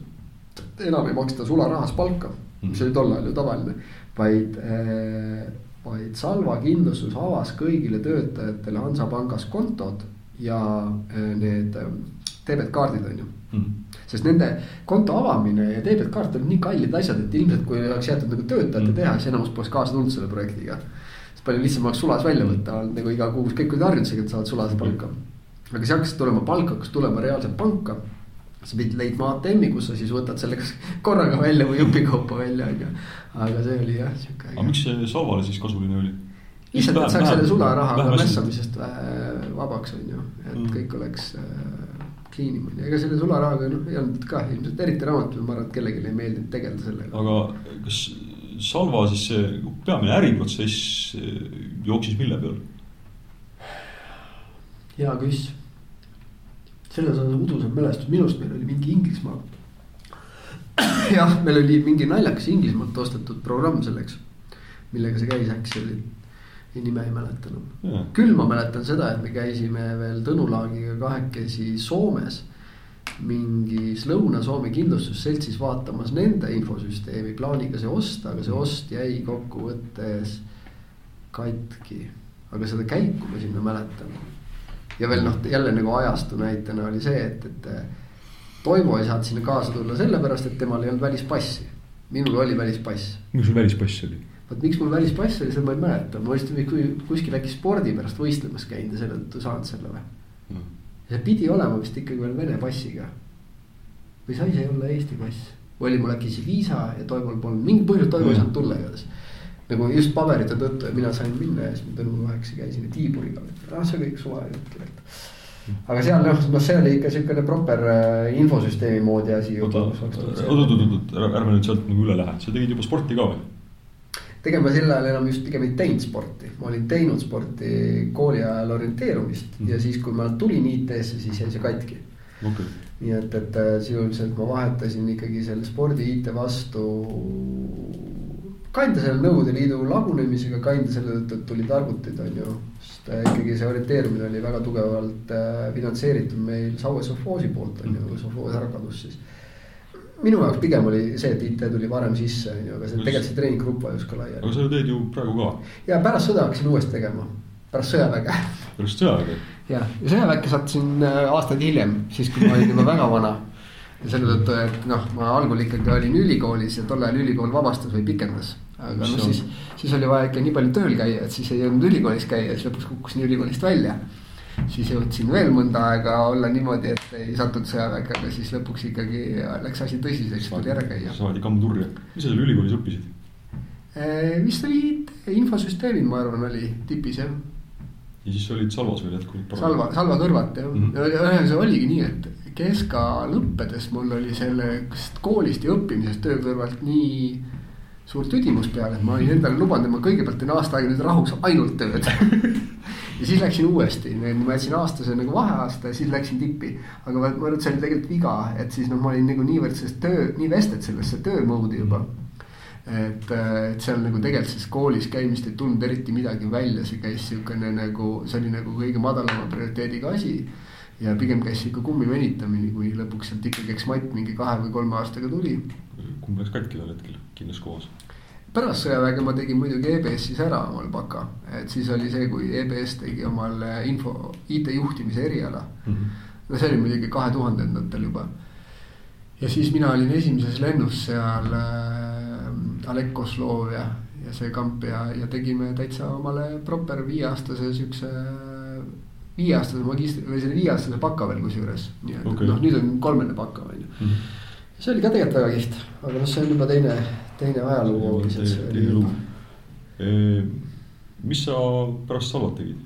et enam ei maksta sularahas palka, mis oli tol ajal ju tavaline, vaid äh, vaid Salva kindlustus avas kõigile töötajatele Hansapangas kontod ja äh, need debetkaardid on ju mm.. sest nende konto avamine ja debetkaart on nii kallid asjad, et ilmselt kui oleks jäetud nagu töötajate mm. teha, siis enamus poleks kaasa tulnud selle projektiga. sest palju lihtsam oleks sulas välja võtta olnud nagu iga kuu, kõik olid harjunud sellega, et saavad sulase palka. aga siis hakkas tulema palk, hakkas tulema reaalselt panka. Sa pidid leidma ATM-i, kus sa siis võtad selle kas korraga välja või jupikaupa välja, ju. aga see oli jah sihuke. aga miks see Salvale siis kasuline oli? lihtsalt, et saaks selle sularahaga mässamisest vabaks, on ju, et mm. kõik oleks äh, clean im on ju, ega selle sularahaga noh, ei olnud ka ilmselt eriti raamatul, ma arvan, et kellelegi ei meeldinud tegeleda sellega. aga kas Salva siis see peamine äriprotsess äh, jooksis mille peal? hea küss. Selles on udusem mälestus, minu arust meil oli mingi Inglismaa. [COUGHS] jah, meil oli mingi naljakas Inglismaalt ostetud programm selleks, millega see käis, äkki see oli nime ei mäleta enam. küll ma mäletan seda, et me käisime veel Tõnu Laagiga kahekesi Soomes. mingis Lõuna-Soome kindlustusseltsis vaatamas nende infosüsteemi, plaaniga see osta, aga see ost jäi kokkuvõttes katki. aga seda käiku ma sinna mäletan. Ja veel noh, jälle nagu ajastu näitena oli see, et, et Toivo ei saanud sinna kaasa tulla sellepärast, et temal ei olnud välispassi. minul oli välispass. mis sul välispass oli? vot miks mul välispass oli, seda ma ei mäleta, ma vist kuskil äkki spordi pärast võistlemas käinud ja selle tõttu saanud selle või mm.. see pidi olema vist ikkagi veel Vene passiga. või sai see olla Eesti pass, või oli mul äkki siis viisa ja Toival polnud, mingi põhjus Toivo ei mm. saanud tulla igatahes. Nagu just paberite tõttu ja mina sain minna ja siis ma Tõnu kahekesi käisin Tiiburiga, ah see kõik suva jutt tegelikult aga seal noh, noh, see oli ikka siukene proper äh, infosüsteemi moodi asi. oot, oot, oot, oot, ärme nüüd sealt nagu üle lähe, sa tegid juba sporti ka või? tegema sel ajal enam just pigem ei teinud sporti, ma olin teinud sporti kooli ajal orienteerumist mm ja siis, kui ma tulin IT-sse, siis jäi see katki okay.. nii et, et äh, sisuliselt ma vahetasin ikkagi selle spordi IT vastu. Kinda selle Nõukogude Liidu lagunemisega, kinda selle tõttu, et tulid arvutid, on ju. sest äh, ikkagi see orienteerumine oli väga tugevalt äh, finantseeritud meil Saue Sovhoosi poolt on ju, Sovhoos ära kadus siis minu jaoks pigem oli see, et IT tuli varem sisse, on ju, aga see tegelikult see treeninggrupp vajus ka laiali. aga sa teed ju praegu ka. ja pärast sõda hakkasin uuesti tegema. pärast sõjaväge pärast sõjaväge. ja, ja sõjaväkke sattusin äh, aastaid hiljem, siis kui ma olin juba väga vana. ja selle tõttu, et noh, ma algul ikkagi olin ülikoolis ja tol ajal ülikool vabastas või pikendas. Aga noh, siis, siis oli vaja ikka nii palju tööl käia, et siis ei jõudnud ülikoolis käia, siis lõpuks kukkusin ülikoolist välja. siis jõudsin veel mõnda aega olla niimoodi, et ei sattunud sõjaväkke, aga siis lõpuks ikkagi läks asi tõsiseks, tuli ära käia. saadi kammturja. mis sa seal ülikoolis õppisid? Eh, vist oli infosüsteemid, ma arvan, oli tipis jah ja siis sa olid Salvas veel jätkuvalt? Salva, Salva kõrvalt jah mm -hmm., see oligi nii, et keska lõppedes mul oli sellest koolist ja õppimisest töö kõrvalt nii suur tüdimus peal, et ma olin endale lubanud, et ma kõigepealt teen aasta aega nüüd rahuks ainult tööd [LAUGHS] ja siis läksin uuesti, ma jätsin aastase nagu vaheaasta ja siis läksin tippi. aga ma arvan, et see oli tegelikult viga, et siis noh, ma olin nagu niivõrd sellest töö, nii vested sellesse töömoodi juba et, et seal nagu tegelikult siis koolis käimist ei tulnud eriti midagi välja, see käis siukene nagu, see oli nagu kõige madalama prioriteediga asi. Ja pigem käis sihuke kummi venitamine, kuni lõpuks sealt ikkagi eks matt mingi kahe või kolme aastaga tuli. kumb läks katki tol hetkel, kindlas kohas? pärast sõjaväge ma tegin muidugi EBS-is ära omal baka, et siis oli see, kui EBS tegi omale info, IT-juhtimise eriala no see oli muidugi kahe tuhandendatel juba. ja siis mina olin esimeses lennus seal äh, Alek Koslov ja, ja see kamp ja, ja tegime täitsa omale proper viieaastase siukse. Viieaastase magistri või selle viieaastase baka veel kusjuures, nii et okay. noh, nüüd on kolmene baka on ju. see oli ka tegelikult väga kihvt, aga noh, see on juba teine, teine ajalugu hoopis, et see oli.. mis sa pärast Salvat tegid?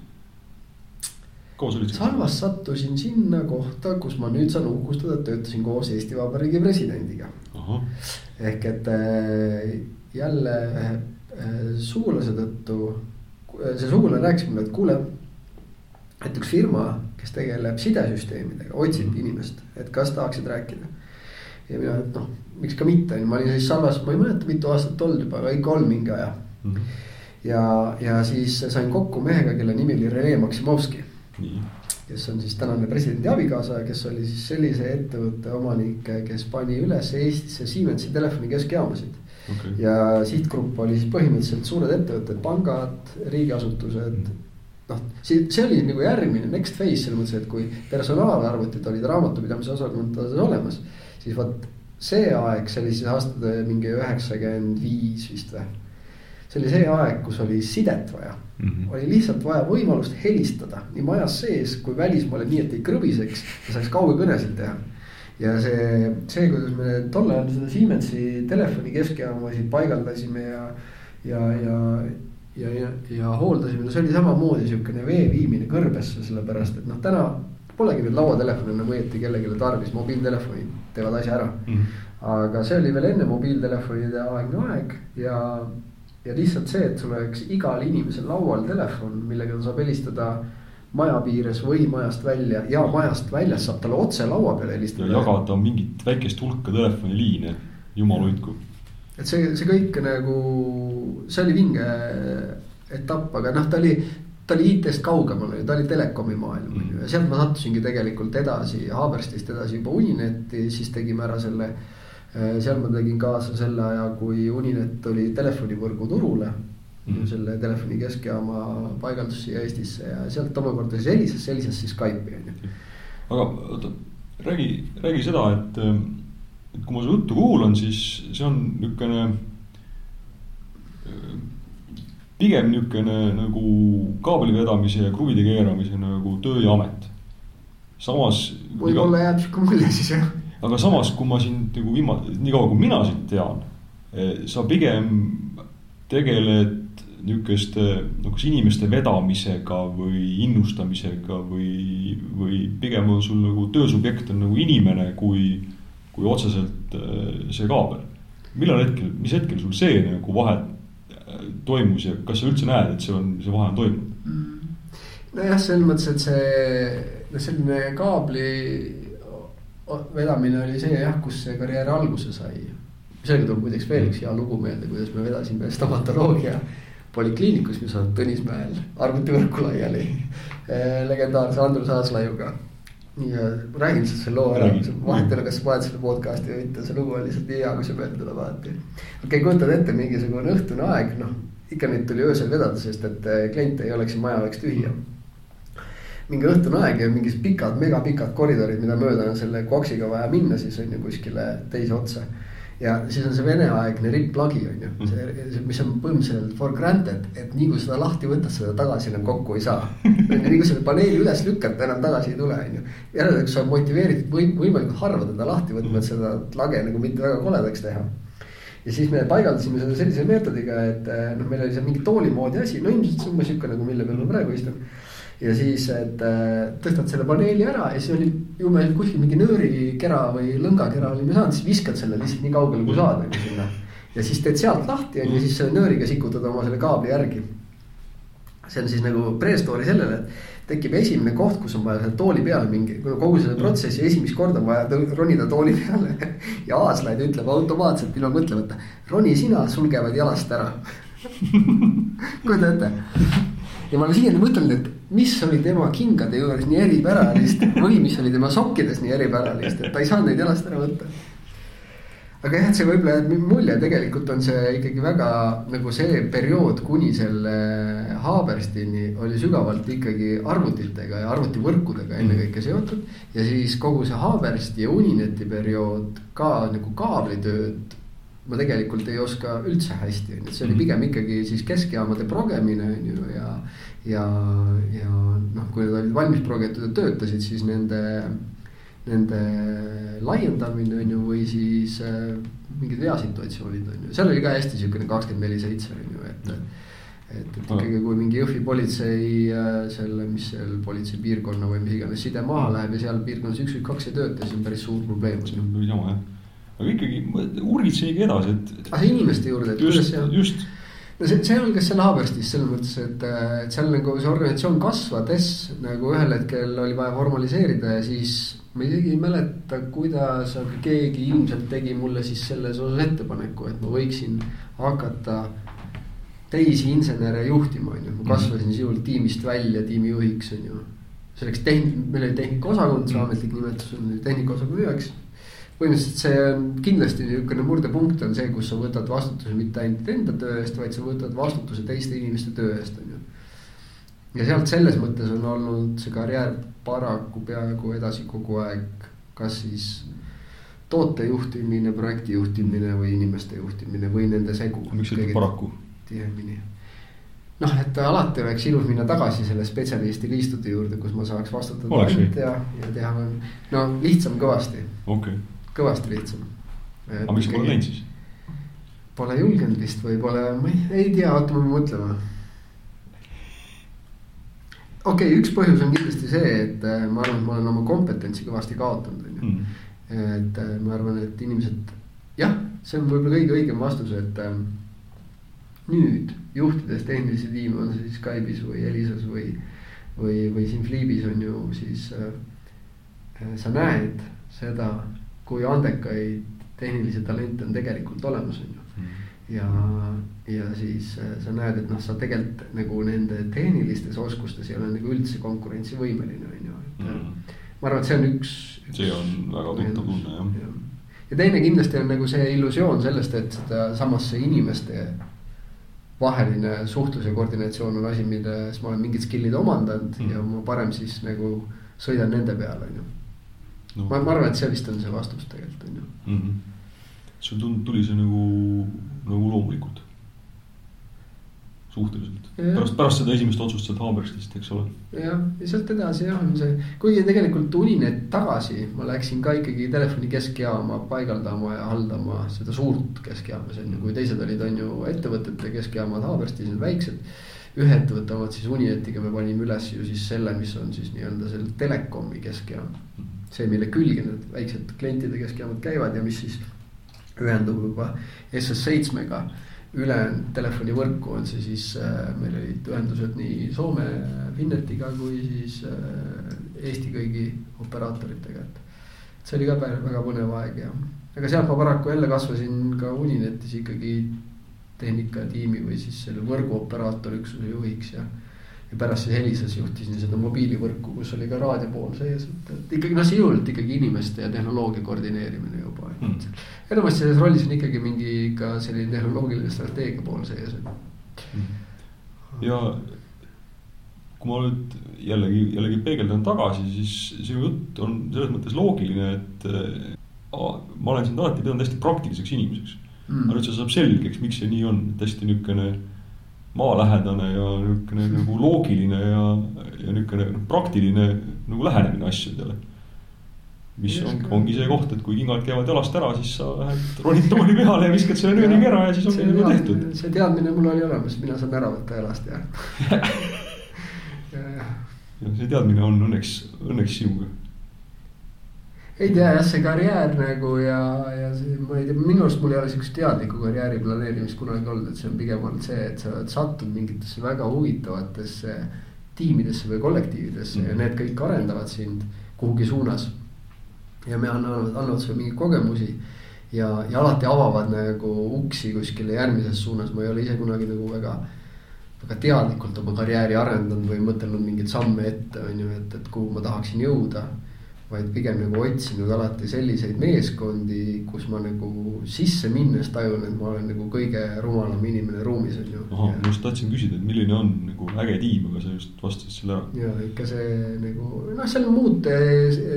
sa olid? Salvas sattusin sinna kohta, kus ma nüüd saan uhkustada, et töötasin koos Eesti Vabariigi presidendiga. ehk et äh, jälle äh, sugulase tõttu, see sugulane rääkis mulle, et kuule. Et üks firma, kes tegeleb sidesüsteemidega, otsib inimest, et kas tahaksid rääkida. ja mina, et noh, miks ka mitte, ma olin siis Salvas, ma ei mäleta, mitu aastat olnud juba, aga ikka on mingi aja. ja, ja siis sain kokku mehega, kelle nimi oli Rene Maksimovski nii, kes on siis tänane presidendi abikaasa, kes oli siis sellise ettevõtte omanik, kes pani üles Eestisse Siemensi telefoni keskjaamasid. okei. ja sihtgrupp oli siis põhimõtteliselt suured ettevõtted, pangad, riigiasutused. noh, see, see oli nagu järgmine next phase selles mõttes, et kui personaalarvutid olid raamatupidamise osakondades olemas, siis vot see aeg, see oli siis aastate mingi üheksakümmend viis vist või. see oli see aeg, kus oli sidet vaja Mhm. oli lihtsalt vaja võimalust helistada nii majas sees kui välismaale, nii et ei krõbiseks ja saaks kaugekõnesid teha. ja see, see, kuidas me tol ajal seda Siemensi telefoni keskjaamasid paigaldasime ja, ja, ja, ja, ja, ja hooldasime, no see oli samamoodi siukene vee viimine kõrbesse, sellepärast et noh, täna polegi neid lauatelefone enam õieti kellelegi tarvis, mobiiltelefonid teevad asja ära Mhm. aga see oli veel enne mobiiltelefonide aegne aeg ja, ja lihtsalt see, et sul oleks igal inimesel laual telefon, millega ta saab helistada maja piires või majast välja ja majast väljas saab talle otse laua peale ja helistada. jagada mingit väikest hulka telefoniliine, jumal hoidku. Et see, see kõik nagu, see oli vinge etapp, aga noh, ta oli, ta oli IT-st kaugemal, ta oli telekomi maailm on ju ja sealt ma sattusingi tegelikult edasi Haaberstist edasi juba Uninetti, siis tegime ära selle. seal ma tegin kaasa selle aja, kui Uninet tuli telefonivõrgu turule Mhm. selle telefoni keskjaama paigaldus siia Eestisse ja sealt omakorda siis helises, helises siis Skype'i on ju. aga oota, räägi, räägi seda, et, et kui ma su juttu kuulan, siis see on niisugune. pigem niisugune nagu kaabli vedamise ja kruvide keeramise nagu töö ja amet. samas. võib-olla jääb sihuke mulje siis jah. aga samas, kui ma sind nagu viima-, nii kaua kui mina sind tean, sa pigem tegeled niisuguste nagu kas inimeste vedamisega või innustamisega või, või pigem on sul nagu töösubjekt on nagu inimene, kui, kui otseselt äh, see kaabel. millal hetkel, mis hetkel sul see nagu vahe äh, toimus ja kas sa üldse näed, et see on, see vahe on toimunud? nojah, selles mõttes, et see, noh selline kaabli vedamine oli see jah, kus see karjäär alguse sai. sellega tuleb muideks veel üks hea lugu meelde, kuidas me vedasime stomatoloogia polikliinikus, mis on Tõnismäel arvutivõrku laiali. [LAUGHS] legendaarse Andrus Aaslaiuga. Ja räägin lihtsalt selle loo ära. Vahet ei ole, kas sa paned selle podcast'i või mitte, see lugu on lihtsalt nii hea, kui see meelde tuleb alati. okei okay,, kujutad ette mingisugune õhtune aeg, noh ikka neid tuli öösel vedada, sest et äh, kliente ei oleks ja maja oleks tühi mingi õhtune aeg ja mingid pikad, megapikad koridorid, mida mööda on selle koksiga vaja minna, siis on ju kuskile teise otsa ja siis on see veneaegne ripplagi on ju, see, mis on põhimõtteliselt for granted, et nii kui seda lahti võtad, seda tagasi enam kokku ei saa. [LAUGHS] nii kui selle paneeli üles lükkad, ta enam tagasi ei tule, on ju. järelikult sa oled motiveeritud või võimalikult harva teda lahti võtma, et seda lage nagu mitte väga koledaks teha. ja siis me paigaldasime seda sellise meetodiga, et noh, meil oli seal mingi tooli moodi asi, no ilmselt umbes sihuke nagu mille peal ma praegu istun ja siis, et äh, tõstad selle paneeli ära ja siis oli ju meil kuskil mingi nöörikera või lõngakera olime saanud, siis viskad selle lihtsalt nii kaugele kui saad nagu sinna. ja siis teed sealt lahti on ju, siis selle nööriga sikutad oma selle kaabli järgi. see on siis nagu pre-story sellele, et tekib esimene koht, kus on vaja selle tooli peale mingi, kogu selle protsessi esimest korda on vaja ronida tooli peale. ja aaslaid ütleb automaatselt ilma mõtlemata, roni sina, sul käivad jalast ära [LAUGHS] kujuta ette ja ma olen siiani mõtelnud, et mis oli tema kingade juures nii eripäralist [LAUGHS] või mis oli tema sokkides nii eripäralist, et ta ei saanud neid jalast ära võtta. aga jah, et see võib-olla jätab mulje, tegelikult on see ikkagi väga nagu see periood kuni selle Haaberstini oli sügavalt ikkagi arvutitega ja arvutivõrkudega ennekõike seotud. ja siis kogu see Haabersti ja Unineti periood ka nagu kaablitööd ma tegelikult ei oska üldse hästi, on ju, et see oli mhm. pigem ikkagi siis keskjaamade progemine on ju ja. Ja, ja noh, kui need olid valmis progetud ja töötasid, siis nende, nende laiendamine on ju, või siis äh, mingid veasituatsioonid on ju, seal oli ka hästi siukene kakskümmend neli seitse on ju, et et, et ikkagi, kui mingi Jõhvi politsei äh, selle, mis seal politseipiirkonna või mis iganes side maha läheb ja seal piirkonnas üks või kaks ei tööta, siis on päris suur probleem. see on päris jama jah aga ikkagi urgitsegi edasi, et. aga ah, inimeste juurde, et kuidas seal. just. No see, see algas seal Haaberstis selles mõttes, et, et seal nagu see organisatsioon kasvades nagu ühel hetkel oli vaja formaliseerida ja siis. ma isegi ei mäleta, kuidas, aga keegi ilmselt tegi mulle siis selles osas ettepaneku, et ma võiksin hakata teisi insenere juhtima, on ju, ma kasvasin sisuliselt tiimist välja tiimijuhiks, on ju. selleks tehn-, meil oli tehnikaosakond, see ametlik nimetus on tehnikaosakonna üheks põhimõtteliselt see on kindlasti niisugune murdepunkt on see, kus sa võtad vastutuse mitte ainult enda töö eest, vaid sa võtad vastutuse teiste inimeste töö eest, on ju. ja sealt selles mõttes on olnud see karjäär paraku peaaegu edasi kogu aeg, kas siis toote juhtimine, projekti juhtimine või inimeste juhtimine või nende segu. miks ütled paraku? tihemini noh, et alati oleks ilus minna tagasi selle spetsialisti liistude juurde, kus ma saaks vastutada ja, ja teha, no lihtsam kõvasti. okei okay kõvasti lihtsam. aga miks sa pole läinud siis? Pole julgenud vist või pole, ma ei, ei tea, pean mõtlema. okei okay,, üks põhjus on kindlasti see, et äh, ma arvan, et ma olen oma kompetentsi kõvasti kaotanud, on ju. Mm. et äh, ma arvan, et inimesed, jah, see on võib-olla kõige õigem vastus, et äh, nüüd juhtides tehnilisi tiime, on see siis Skype'is või Elisas või, või, või siin Fliibis on ju siis äh, sa näed seda kui andekaid tehnilisi talente on tegelikult olemas, on ju. Mm. ja, ja siis äh, sa näed, et noh, sa tegelikult nagu nende tehnilistes oskustes ei ole nagu üldse konkurentsivõimeline, on ju, et mm.. ma arvan, et see on üks, üks. see on väga tuttav tunne jah ja. ja teine kindlasti on nagu see illusioon sellest, et seda samas see inimeste vaheline suhtlus ja koordinatsioon on asi, milles ma olen mingid skill'id omandanud mm. ja ma parem siis nagu sõidan nende peale, on ju no.. ma, ma arvan, et see vist on see vastus tegelikult on ju mm. -hmm. sul tund-, tuli see nagu, nagu loomulikult. suhteliselt, pärast, pärast seda esimest otsust sealt Haaberstist, eks ole. jah, ja sealt edasi jah, on see, kuigi tegelikult Uninet tagasi ma läksin ka ikkagi telefoni keskjaama paigaldama ja haldama seda suurt keskjaama, see on ju, kui teised olid, on ju ettevõtete keskjaamad Haaberstis, need väiksed ühe ettevõtte omad siis Unionetiga me panime üles ju siis selle, mis on siis nii-öelda selle telekomi keskjaam mm. See, mille külge need väiksed klientide keskjaamad käivad ja mis siis ühendub juba SS7-ga ülejäänud telefonivõrku on see siis äh,, meil olid ühendused nii Soome Finnetiga kui siis äh, Eesti kõigi operaatoritega, et. see oli ka väga põnev aeg ja, aga sealt ma paraku jälle kasvasin ka Uninetis ikkagi tehnikatiimi või siis selle võrguoperaatori üksuse juhiks ja ja pärast siis Elisas juhtisin seda mobiilivõrku, kus oli ka raadiopool sees, et, et ikkagi noh, sisuliselt ikkagi inimeste ja tehnoloogia koordineerimine juba. Mm.. enamasti selles rollis on ikkagi mingi ka selline tehnoloogiline strateegia pool sees. ja kui ma nüüd jällegi, jällegi peegeldan tagasi, siis sinu jutt on selles mõttes loogiline, et äh, ma olen sind alati pidanud hästi praktiliseks inimeseks. Mm.. aga nüüd see saab selgeks, miks see nii on, et hästi niisugune maalähedane ja niisugune nagu loogiline ja, ja niisugune noh, praktiline nagu lähenemine asjadele mis on, ongi see koht, et kui kingad käivad jalast ära, siis sa lähed ronid tooli peale ja viskad selle nööri kera ja siis ongi nagu tehtud. see teadmine mul oli olemas, mina saan ära võtta jalast [LAUGHS] ja ja see teadmine on õnneks, õnneks sinuga. Ei tea jah, see karjäär nagu ja, ja see, ma ei tea, minu arust mul ei ole sihukest teadlikku karjääri planeerimist kunagi olnud, et see on pigem olnud see, et sa oled sattunud mingitesse väga huvitavatesse tiimidesse või kollektiividesse mm -hmm. ja need kõik arendavad sind kuhugi suunas. ja me annavad, annavad sulle mingeid kogemusi ja, ja alati avavad nagu uksi kuskile järgmises suunas, ma ei ole ise kunagi nagu väga väga teadlikult oma karjääri arendanud või mõtelnud mingeid samme ette, on ju, et, et kuhu ma tahaksin jõuda vaid pigem nagu otsinud alati selliseid meeskondi, kus ma nagu sisse minnes tajun, et ma olen nagu kõige rumalam inimene ruumis on ju. ahah, ma just tahtsin küsida, et milline on nagu äge tiim, aga sa just vastasid selle ära. ja ikka see nagu noh, seal on muud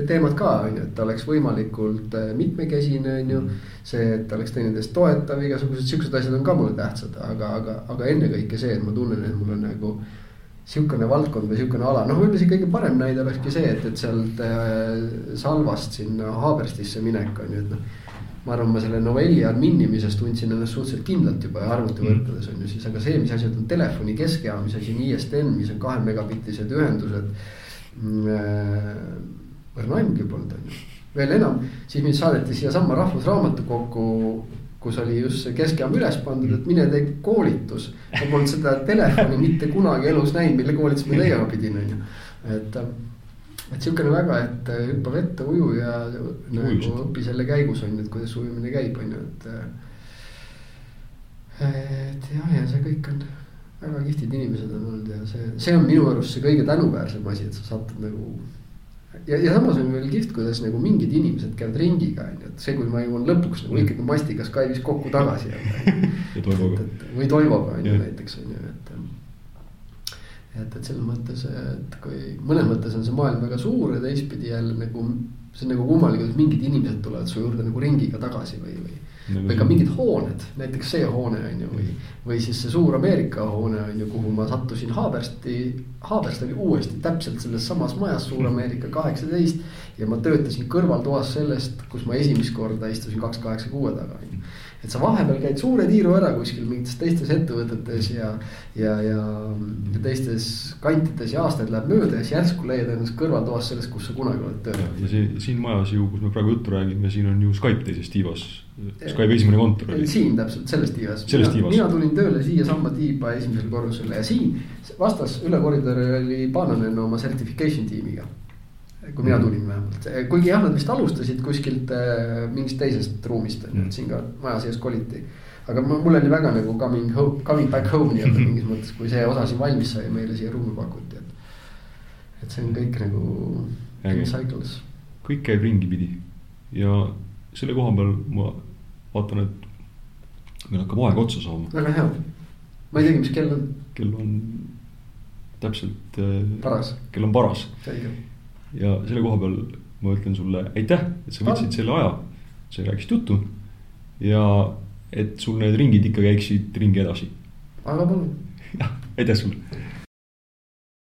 teemad ka on ju, et oleks võimalikult äh, mitmekesine on ju. see, et oleks teineteist toetav, igasugused siuksed asjad on ka mulle tähtsad, aga, aga, aga ennekõike see, et ma tunnen, et mul on nagu sihukene valdkond või sihukene ala, noh, võib-olla see kõige parem näide olekski see, et, et sealt äh, Salvast sinna Haaberstisse minek on ju, et noh. ma arvan, ma selle novelli adminimisest tundsin ennast suhteliselt kindlalt juba arvutivõrkudes on ju siis, aga see, mis asjad on telefoni keskeja, mis asi on ISDN, mis on kahe megabitised ühendused mm,. Rnaimgi polnud on ju, veel enam, siis mind saadeti siiasamma Rahvusraamatukokku kus oli just see keskeam üles pandud, et mine tee koolitus. ma polnud seda telefoni mitte kunagi elus näinud, mille koolitust ma tegema pidin, on ju, et. et sihukene väga, et hüppa vette, uju ja nagu õpi selle käigus on ju, et kuidas ujumine käib, on ju, et. et jah, ja see kõik on väga kihvtid inimesed on olnud ja see, see on minu arust see kõige tänuväärsem asi, et sa satud nagu ja, ja samas on veel kihvt, kuidas nagu mingid inimesed käivad ringiga on ju, et see, kui ma jõuan lõpuks nagu ikkagi mastiga Skype'is kokku tagasi [LAUGHS] Toivoga. või Toivoga on ju näiteks on ju, et. et, et selles mõttes, et kui mõnes mõttes on see maailm väga suur ja teistpidi jälle nagu. see on nagu kummaline, kuidas mingid inimesed tulevad su juurde nagu ringiga tagasi või, või või ka mingid hooned, näiteks see hoone on ju, või, või siis see suur Ameerika hoone on ju, kuhu ma sattusin Haabersti. Haaberst oli uuesti täpselt selles samas majas, Suur Ameerika kaheksateist. ja ma töötasin kõrvaltoas sellest, kus ma esimest korda istusin kaks kaheksa kuue taga on ju et sa vahepeal käid suure tiiru ära kuskil mingites teistes ettevõtetes ja, ja, ja, teistes kantides ja aastaid läheb mööda ja siis järsku leiad ennast kõrvaltoas sellest, kus sa kunagi oled töötanud. ja see siin majas ju, kus me praegu juttu räägime, siin on ju Skype teises tiivas. Skype'i esimene kontor oli. siin täpselt, selles tiivas. selles tiivas. mina tulin tööle siiasamma tiiba esimesele korrusele ja siin vastas üle koridori oli Pananen oma certification tiimiga kui mina tulin vähemalt, kuigi jah, nad vist alustasid kuskilt äh, mingist teisest ruumist on ju, et siin ka maja sees koliti. aga mul oli väga nagu coming home, coming back home nii-öelda [LAUGHS] mingis mõttes, kui see osa siin valmis sai meile siia ruumi pakuti, et. et see on kõik nagu in cycles. kõik käib ringipidi ja selle koha peal ma vaatan, et meil hakkab aeg otsa saama. väga hea, ma ei teagi, mis kell on. kell on täpselt. Äh, paras. kell on paras. selge ja selle koha peal ma ütlen sulle aitäh, et sa võtsid selle aja, sa rääkisid juttu. ja et sul need ringid ikka käiksid ringi edasi. aga palun. jah, aitäh sulle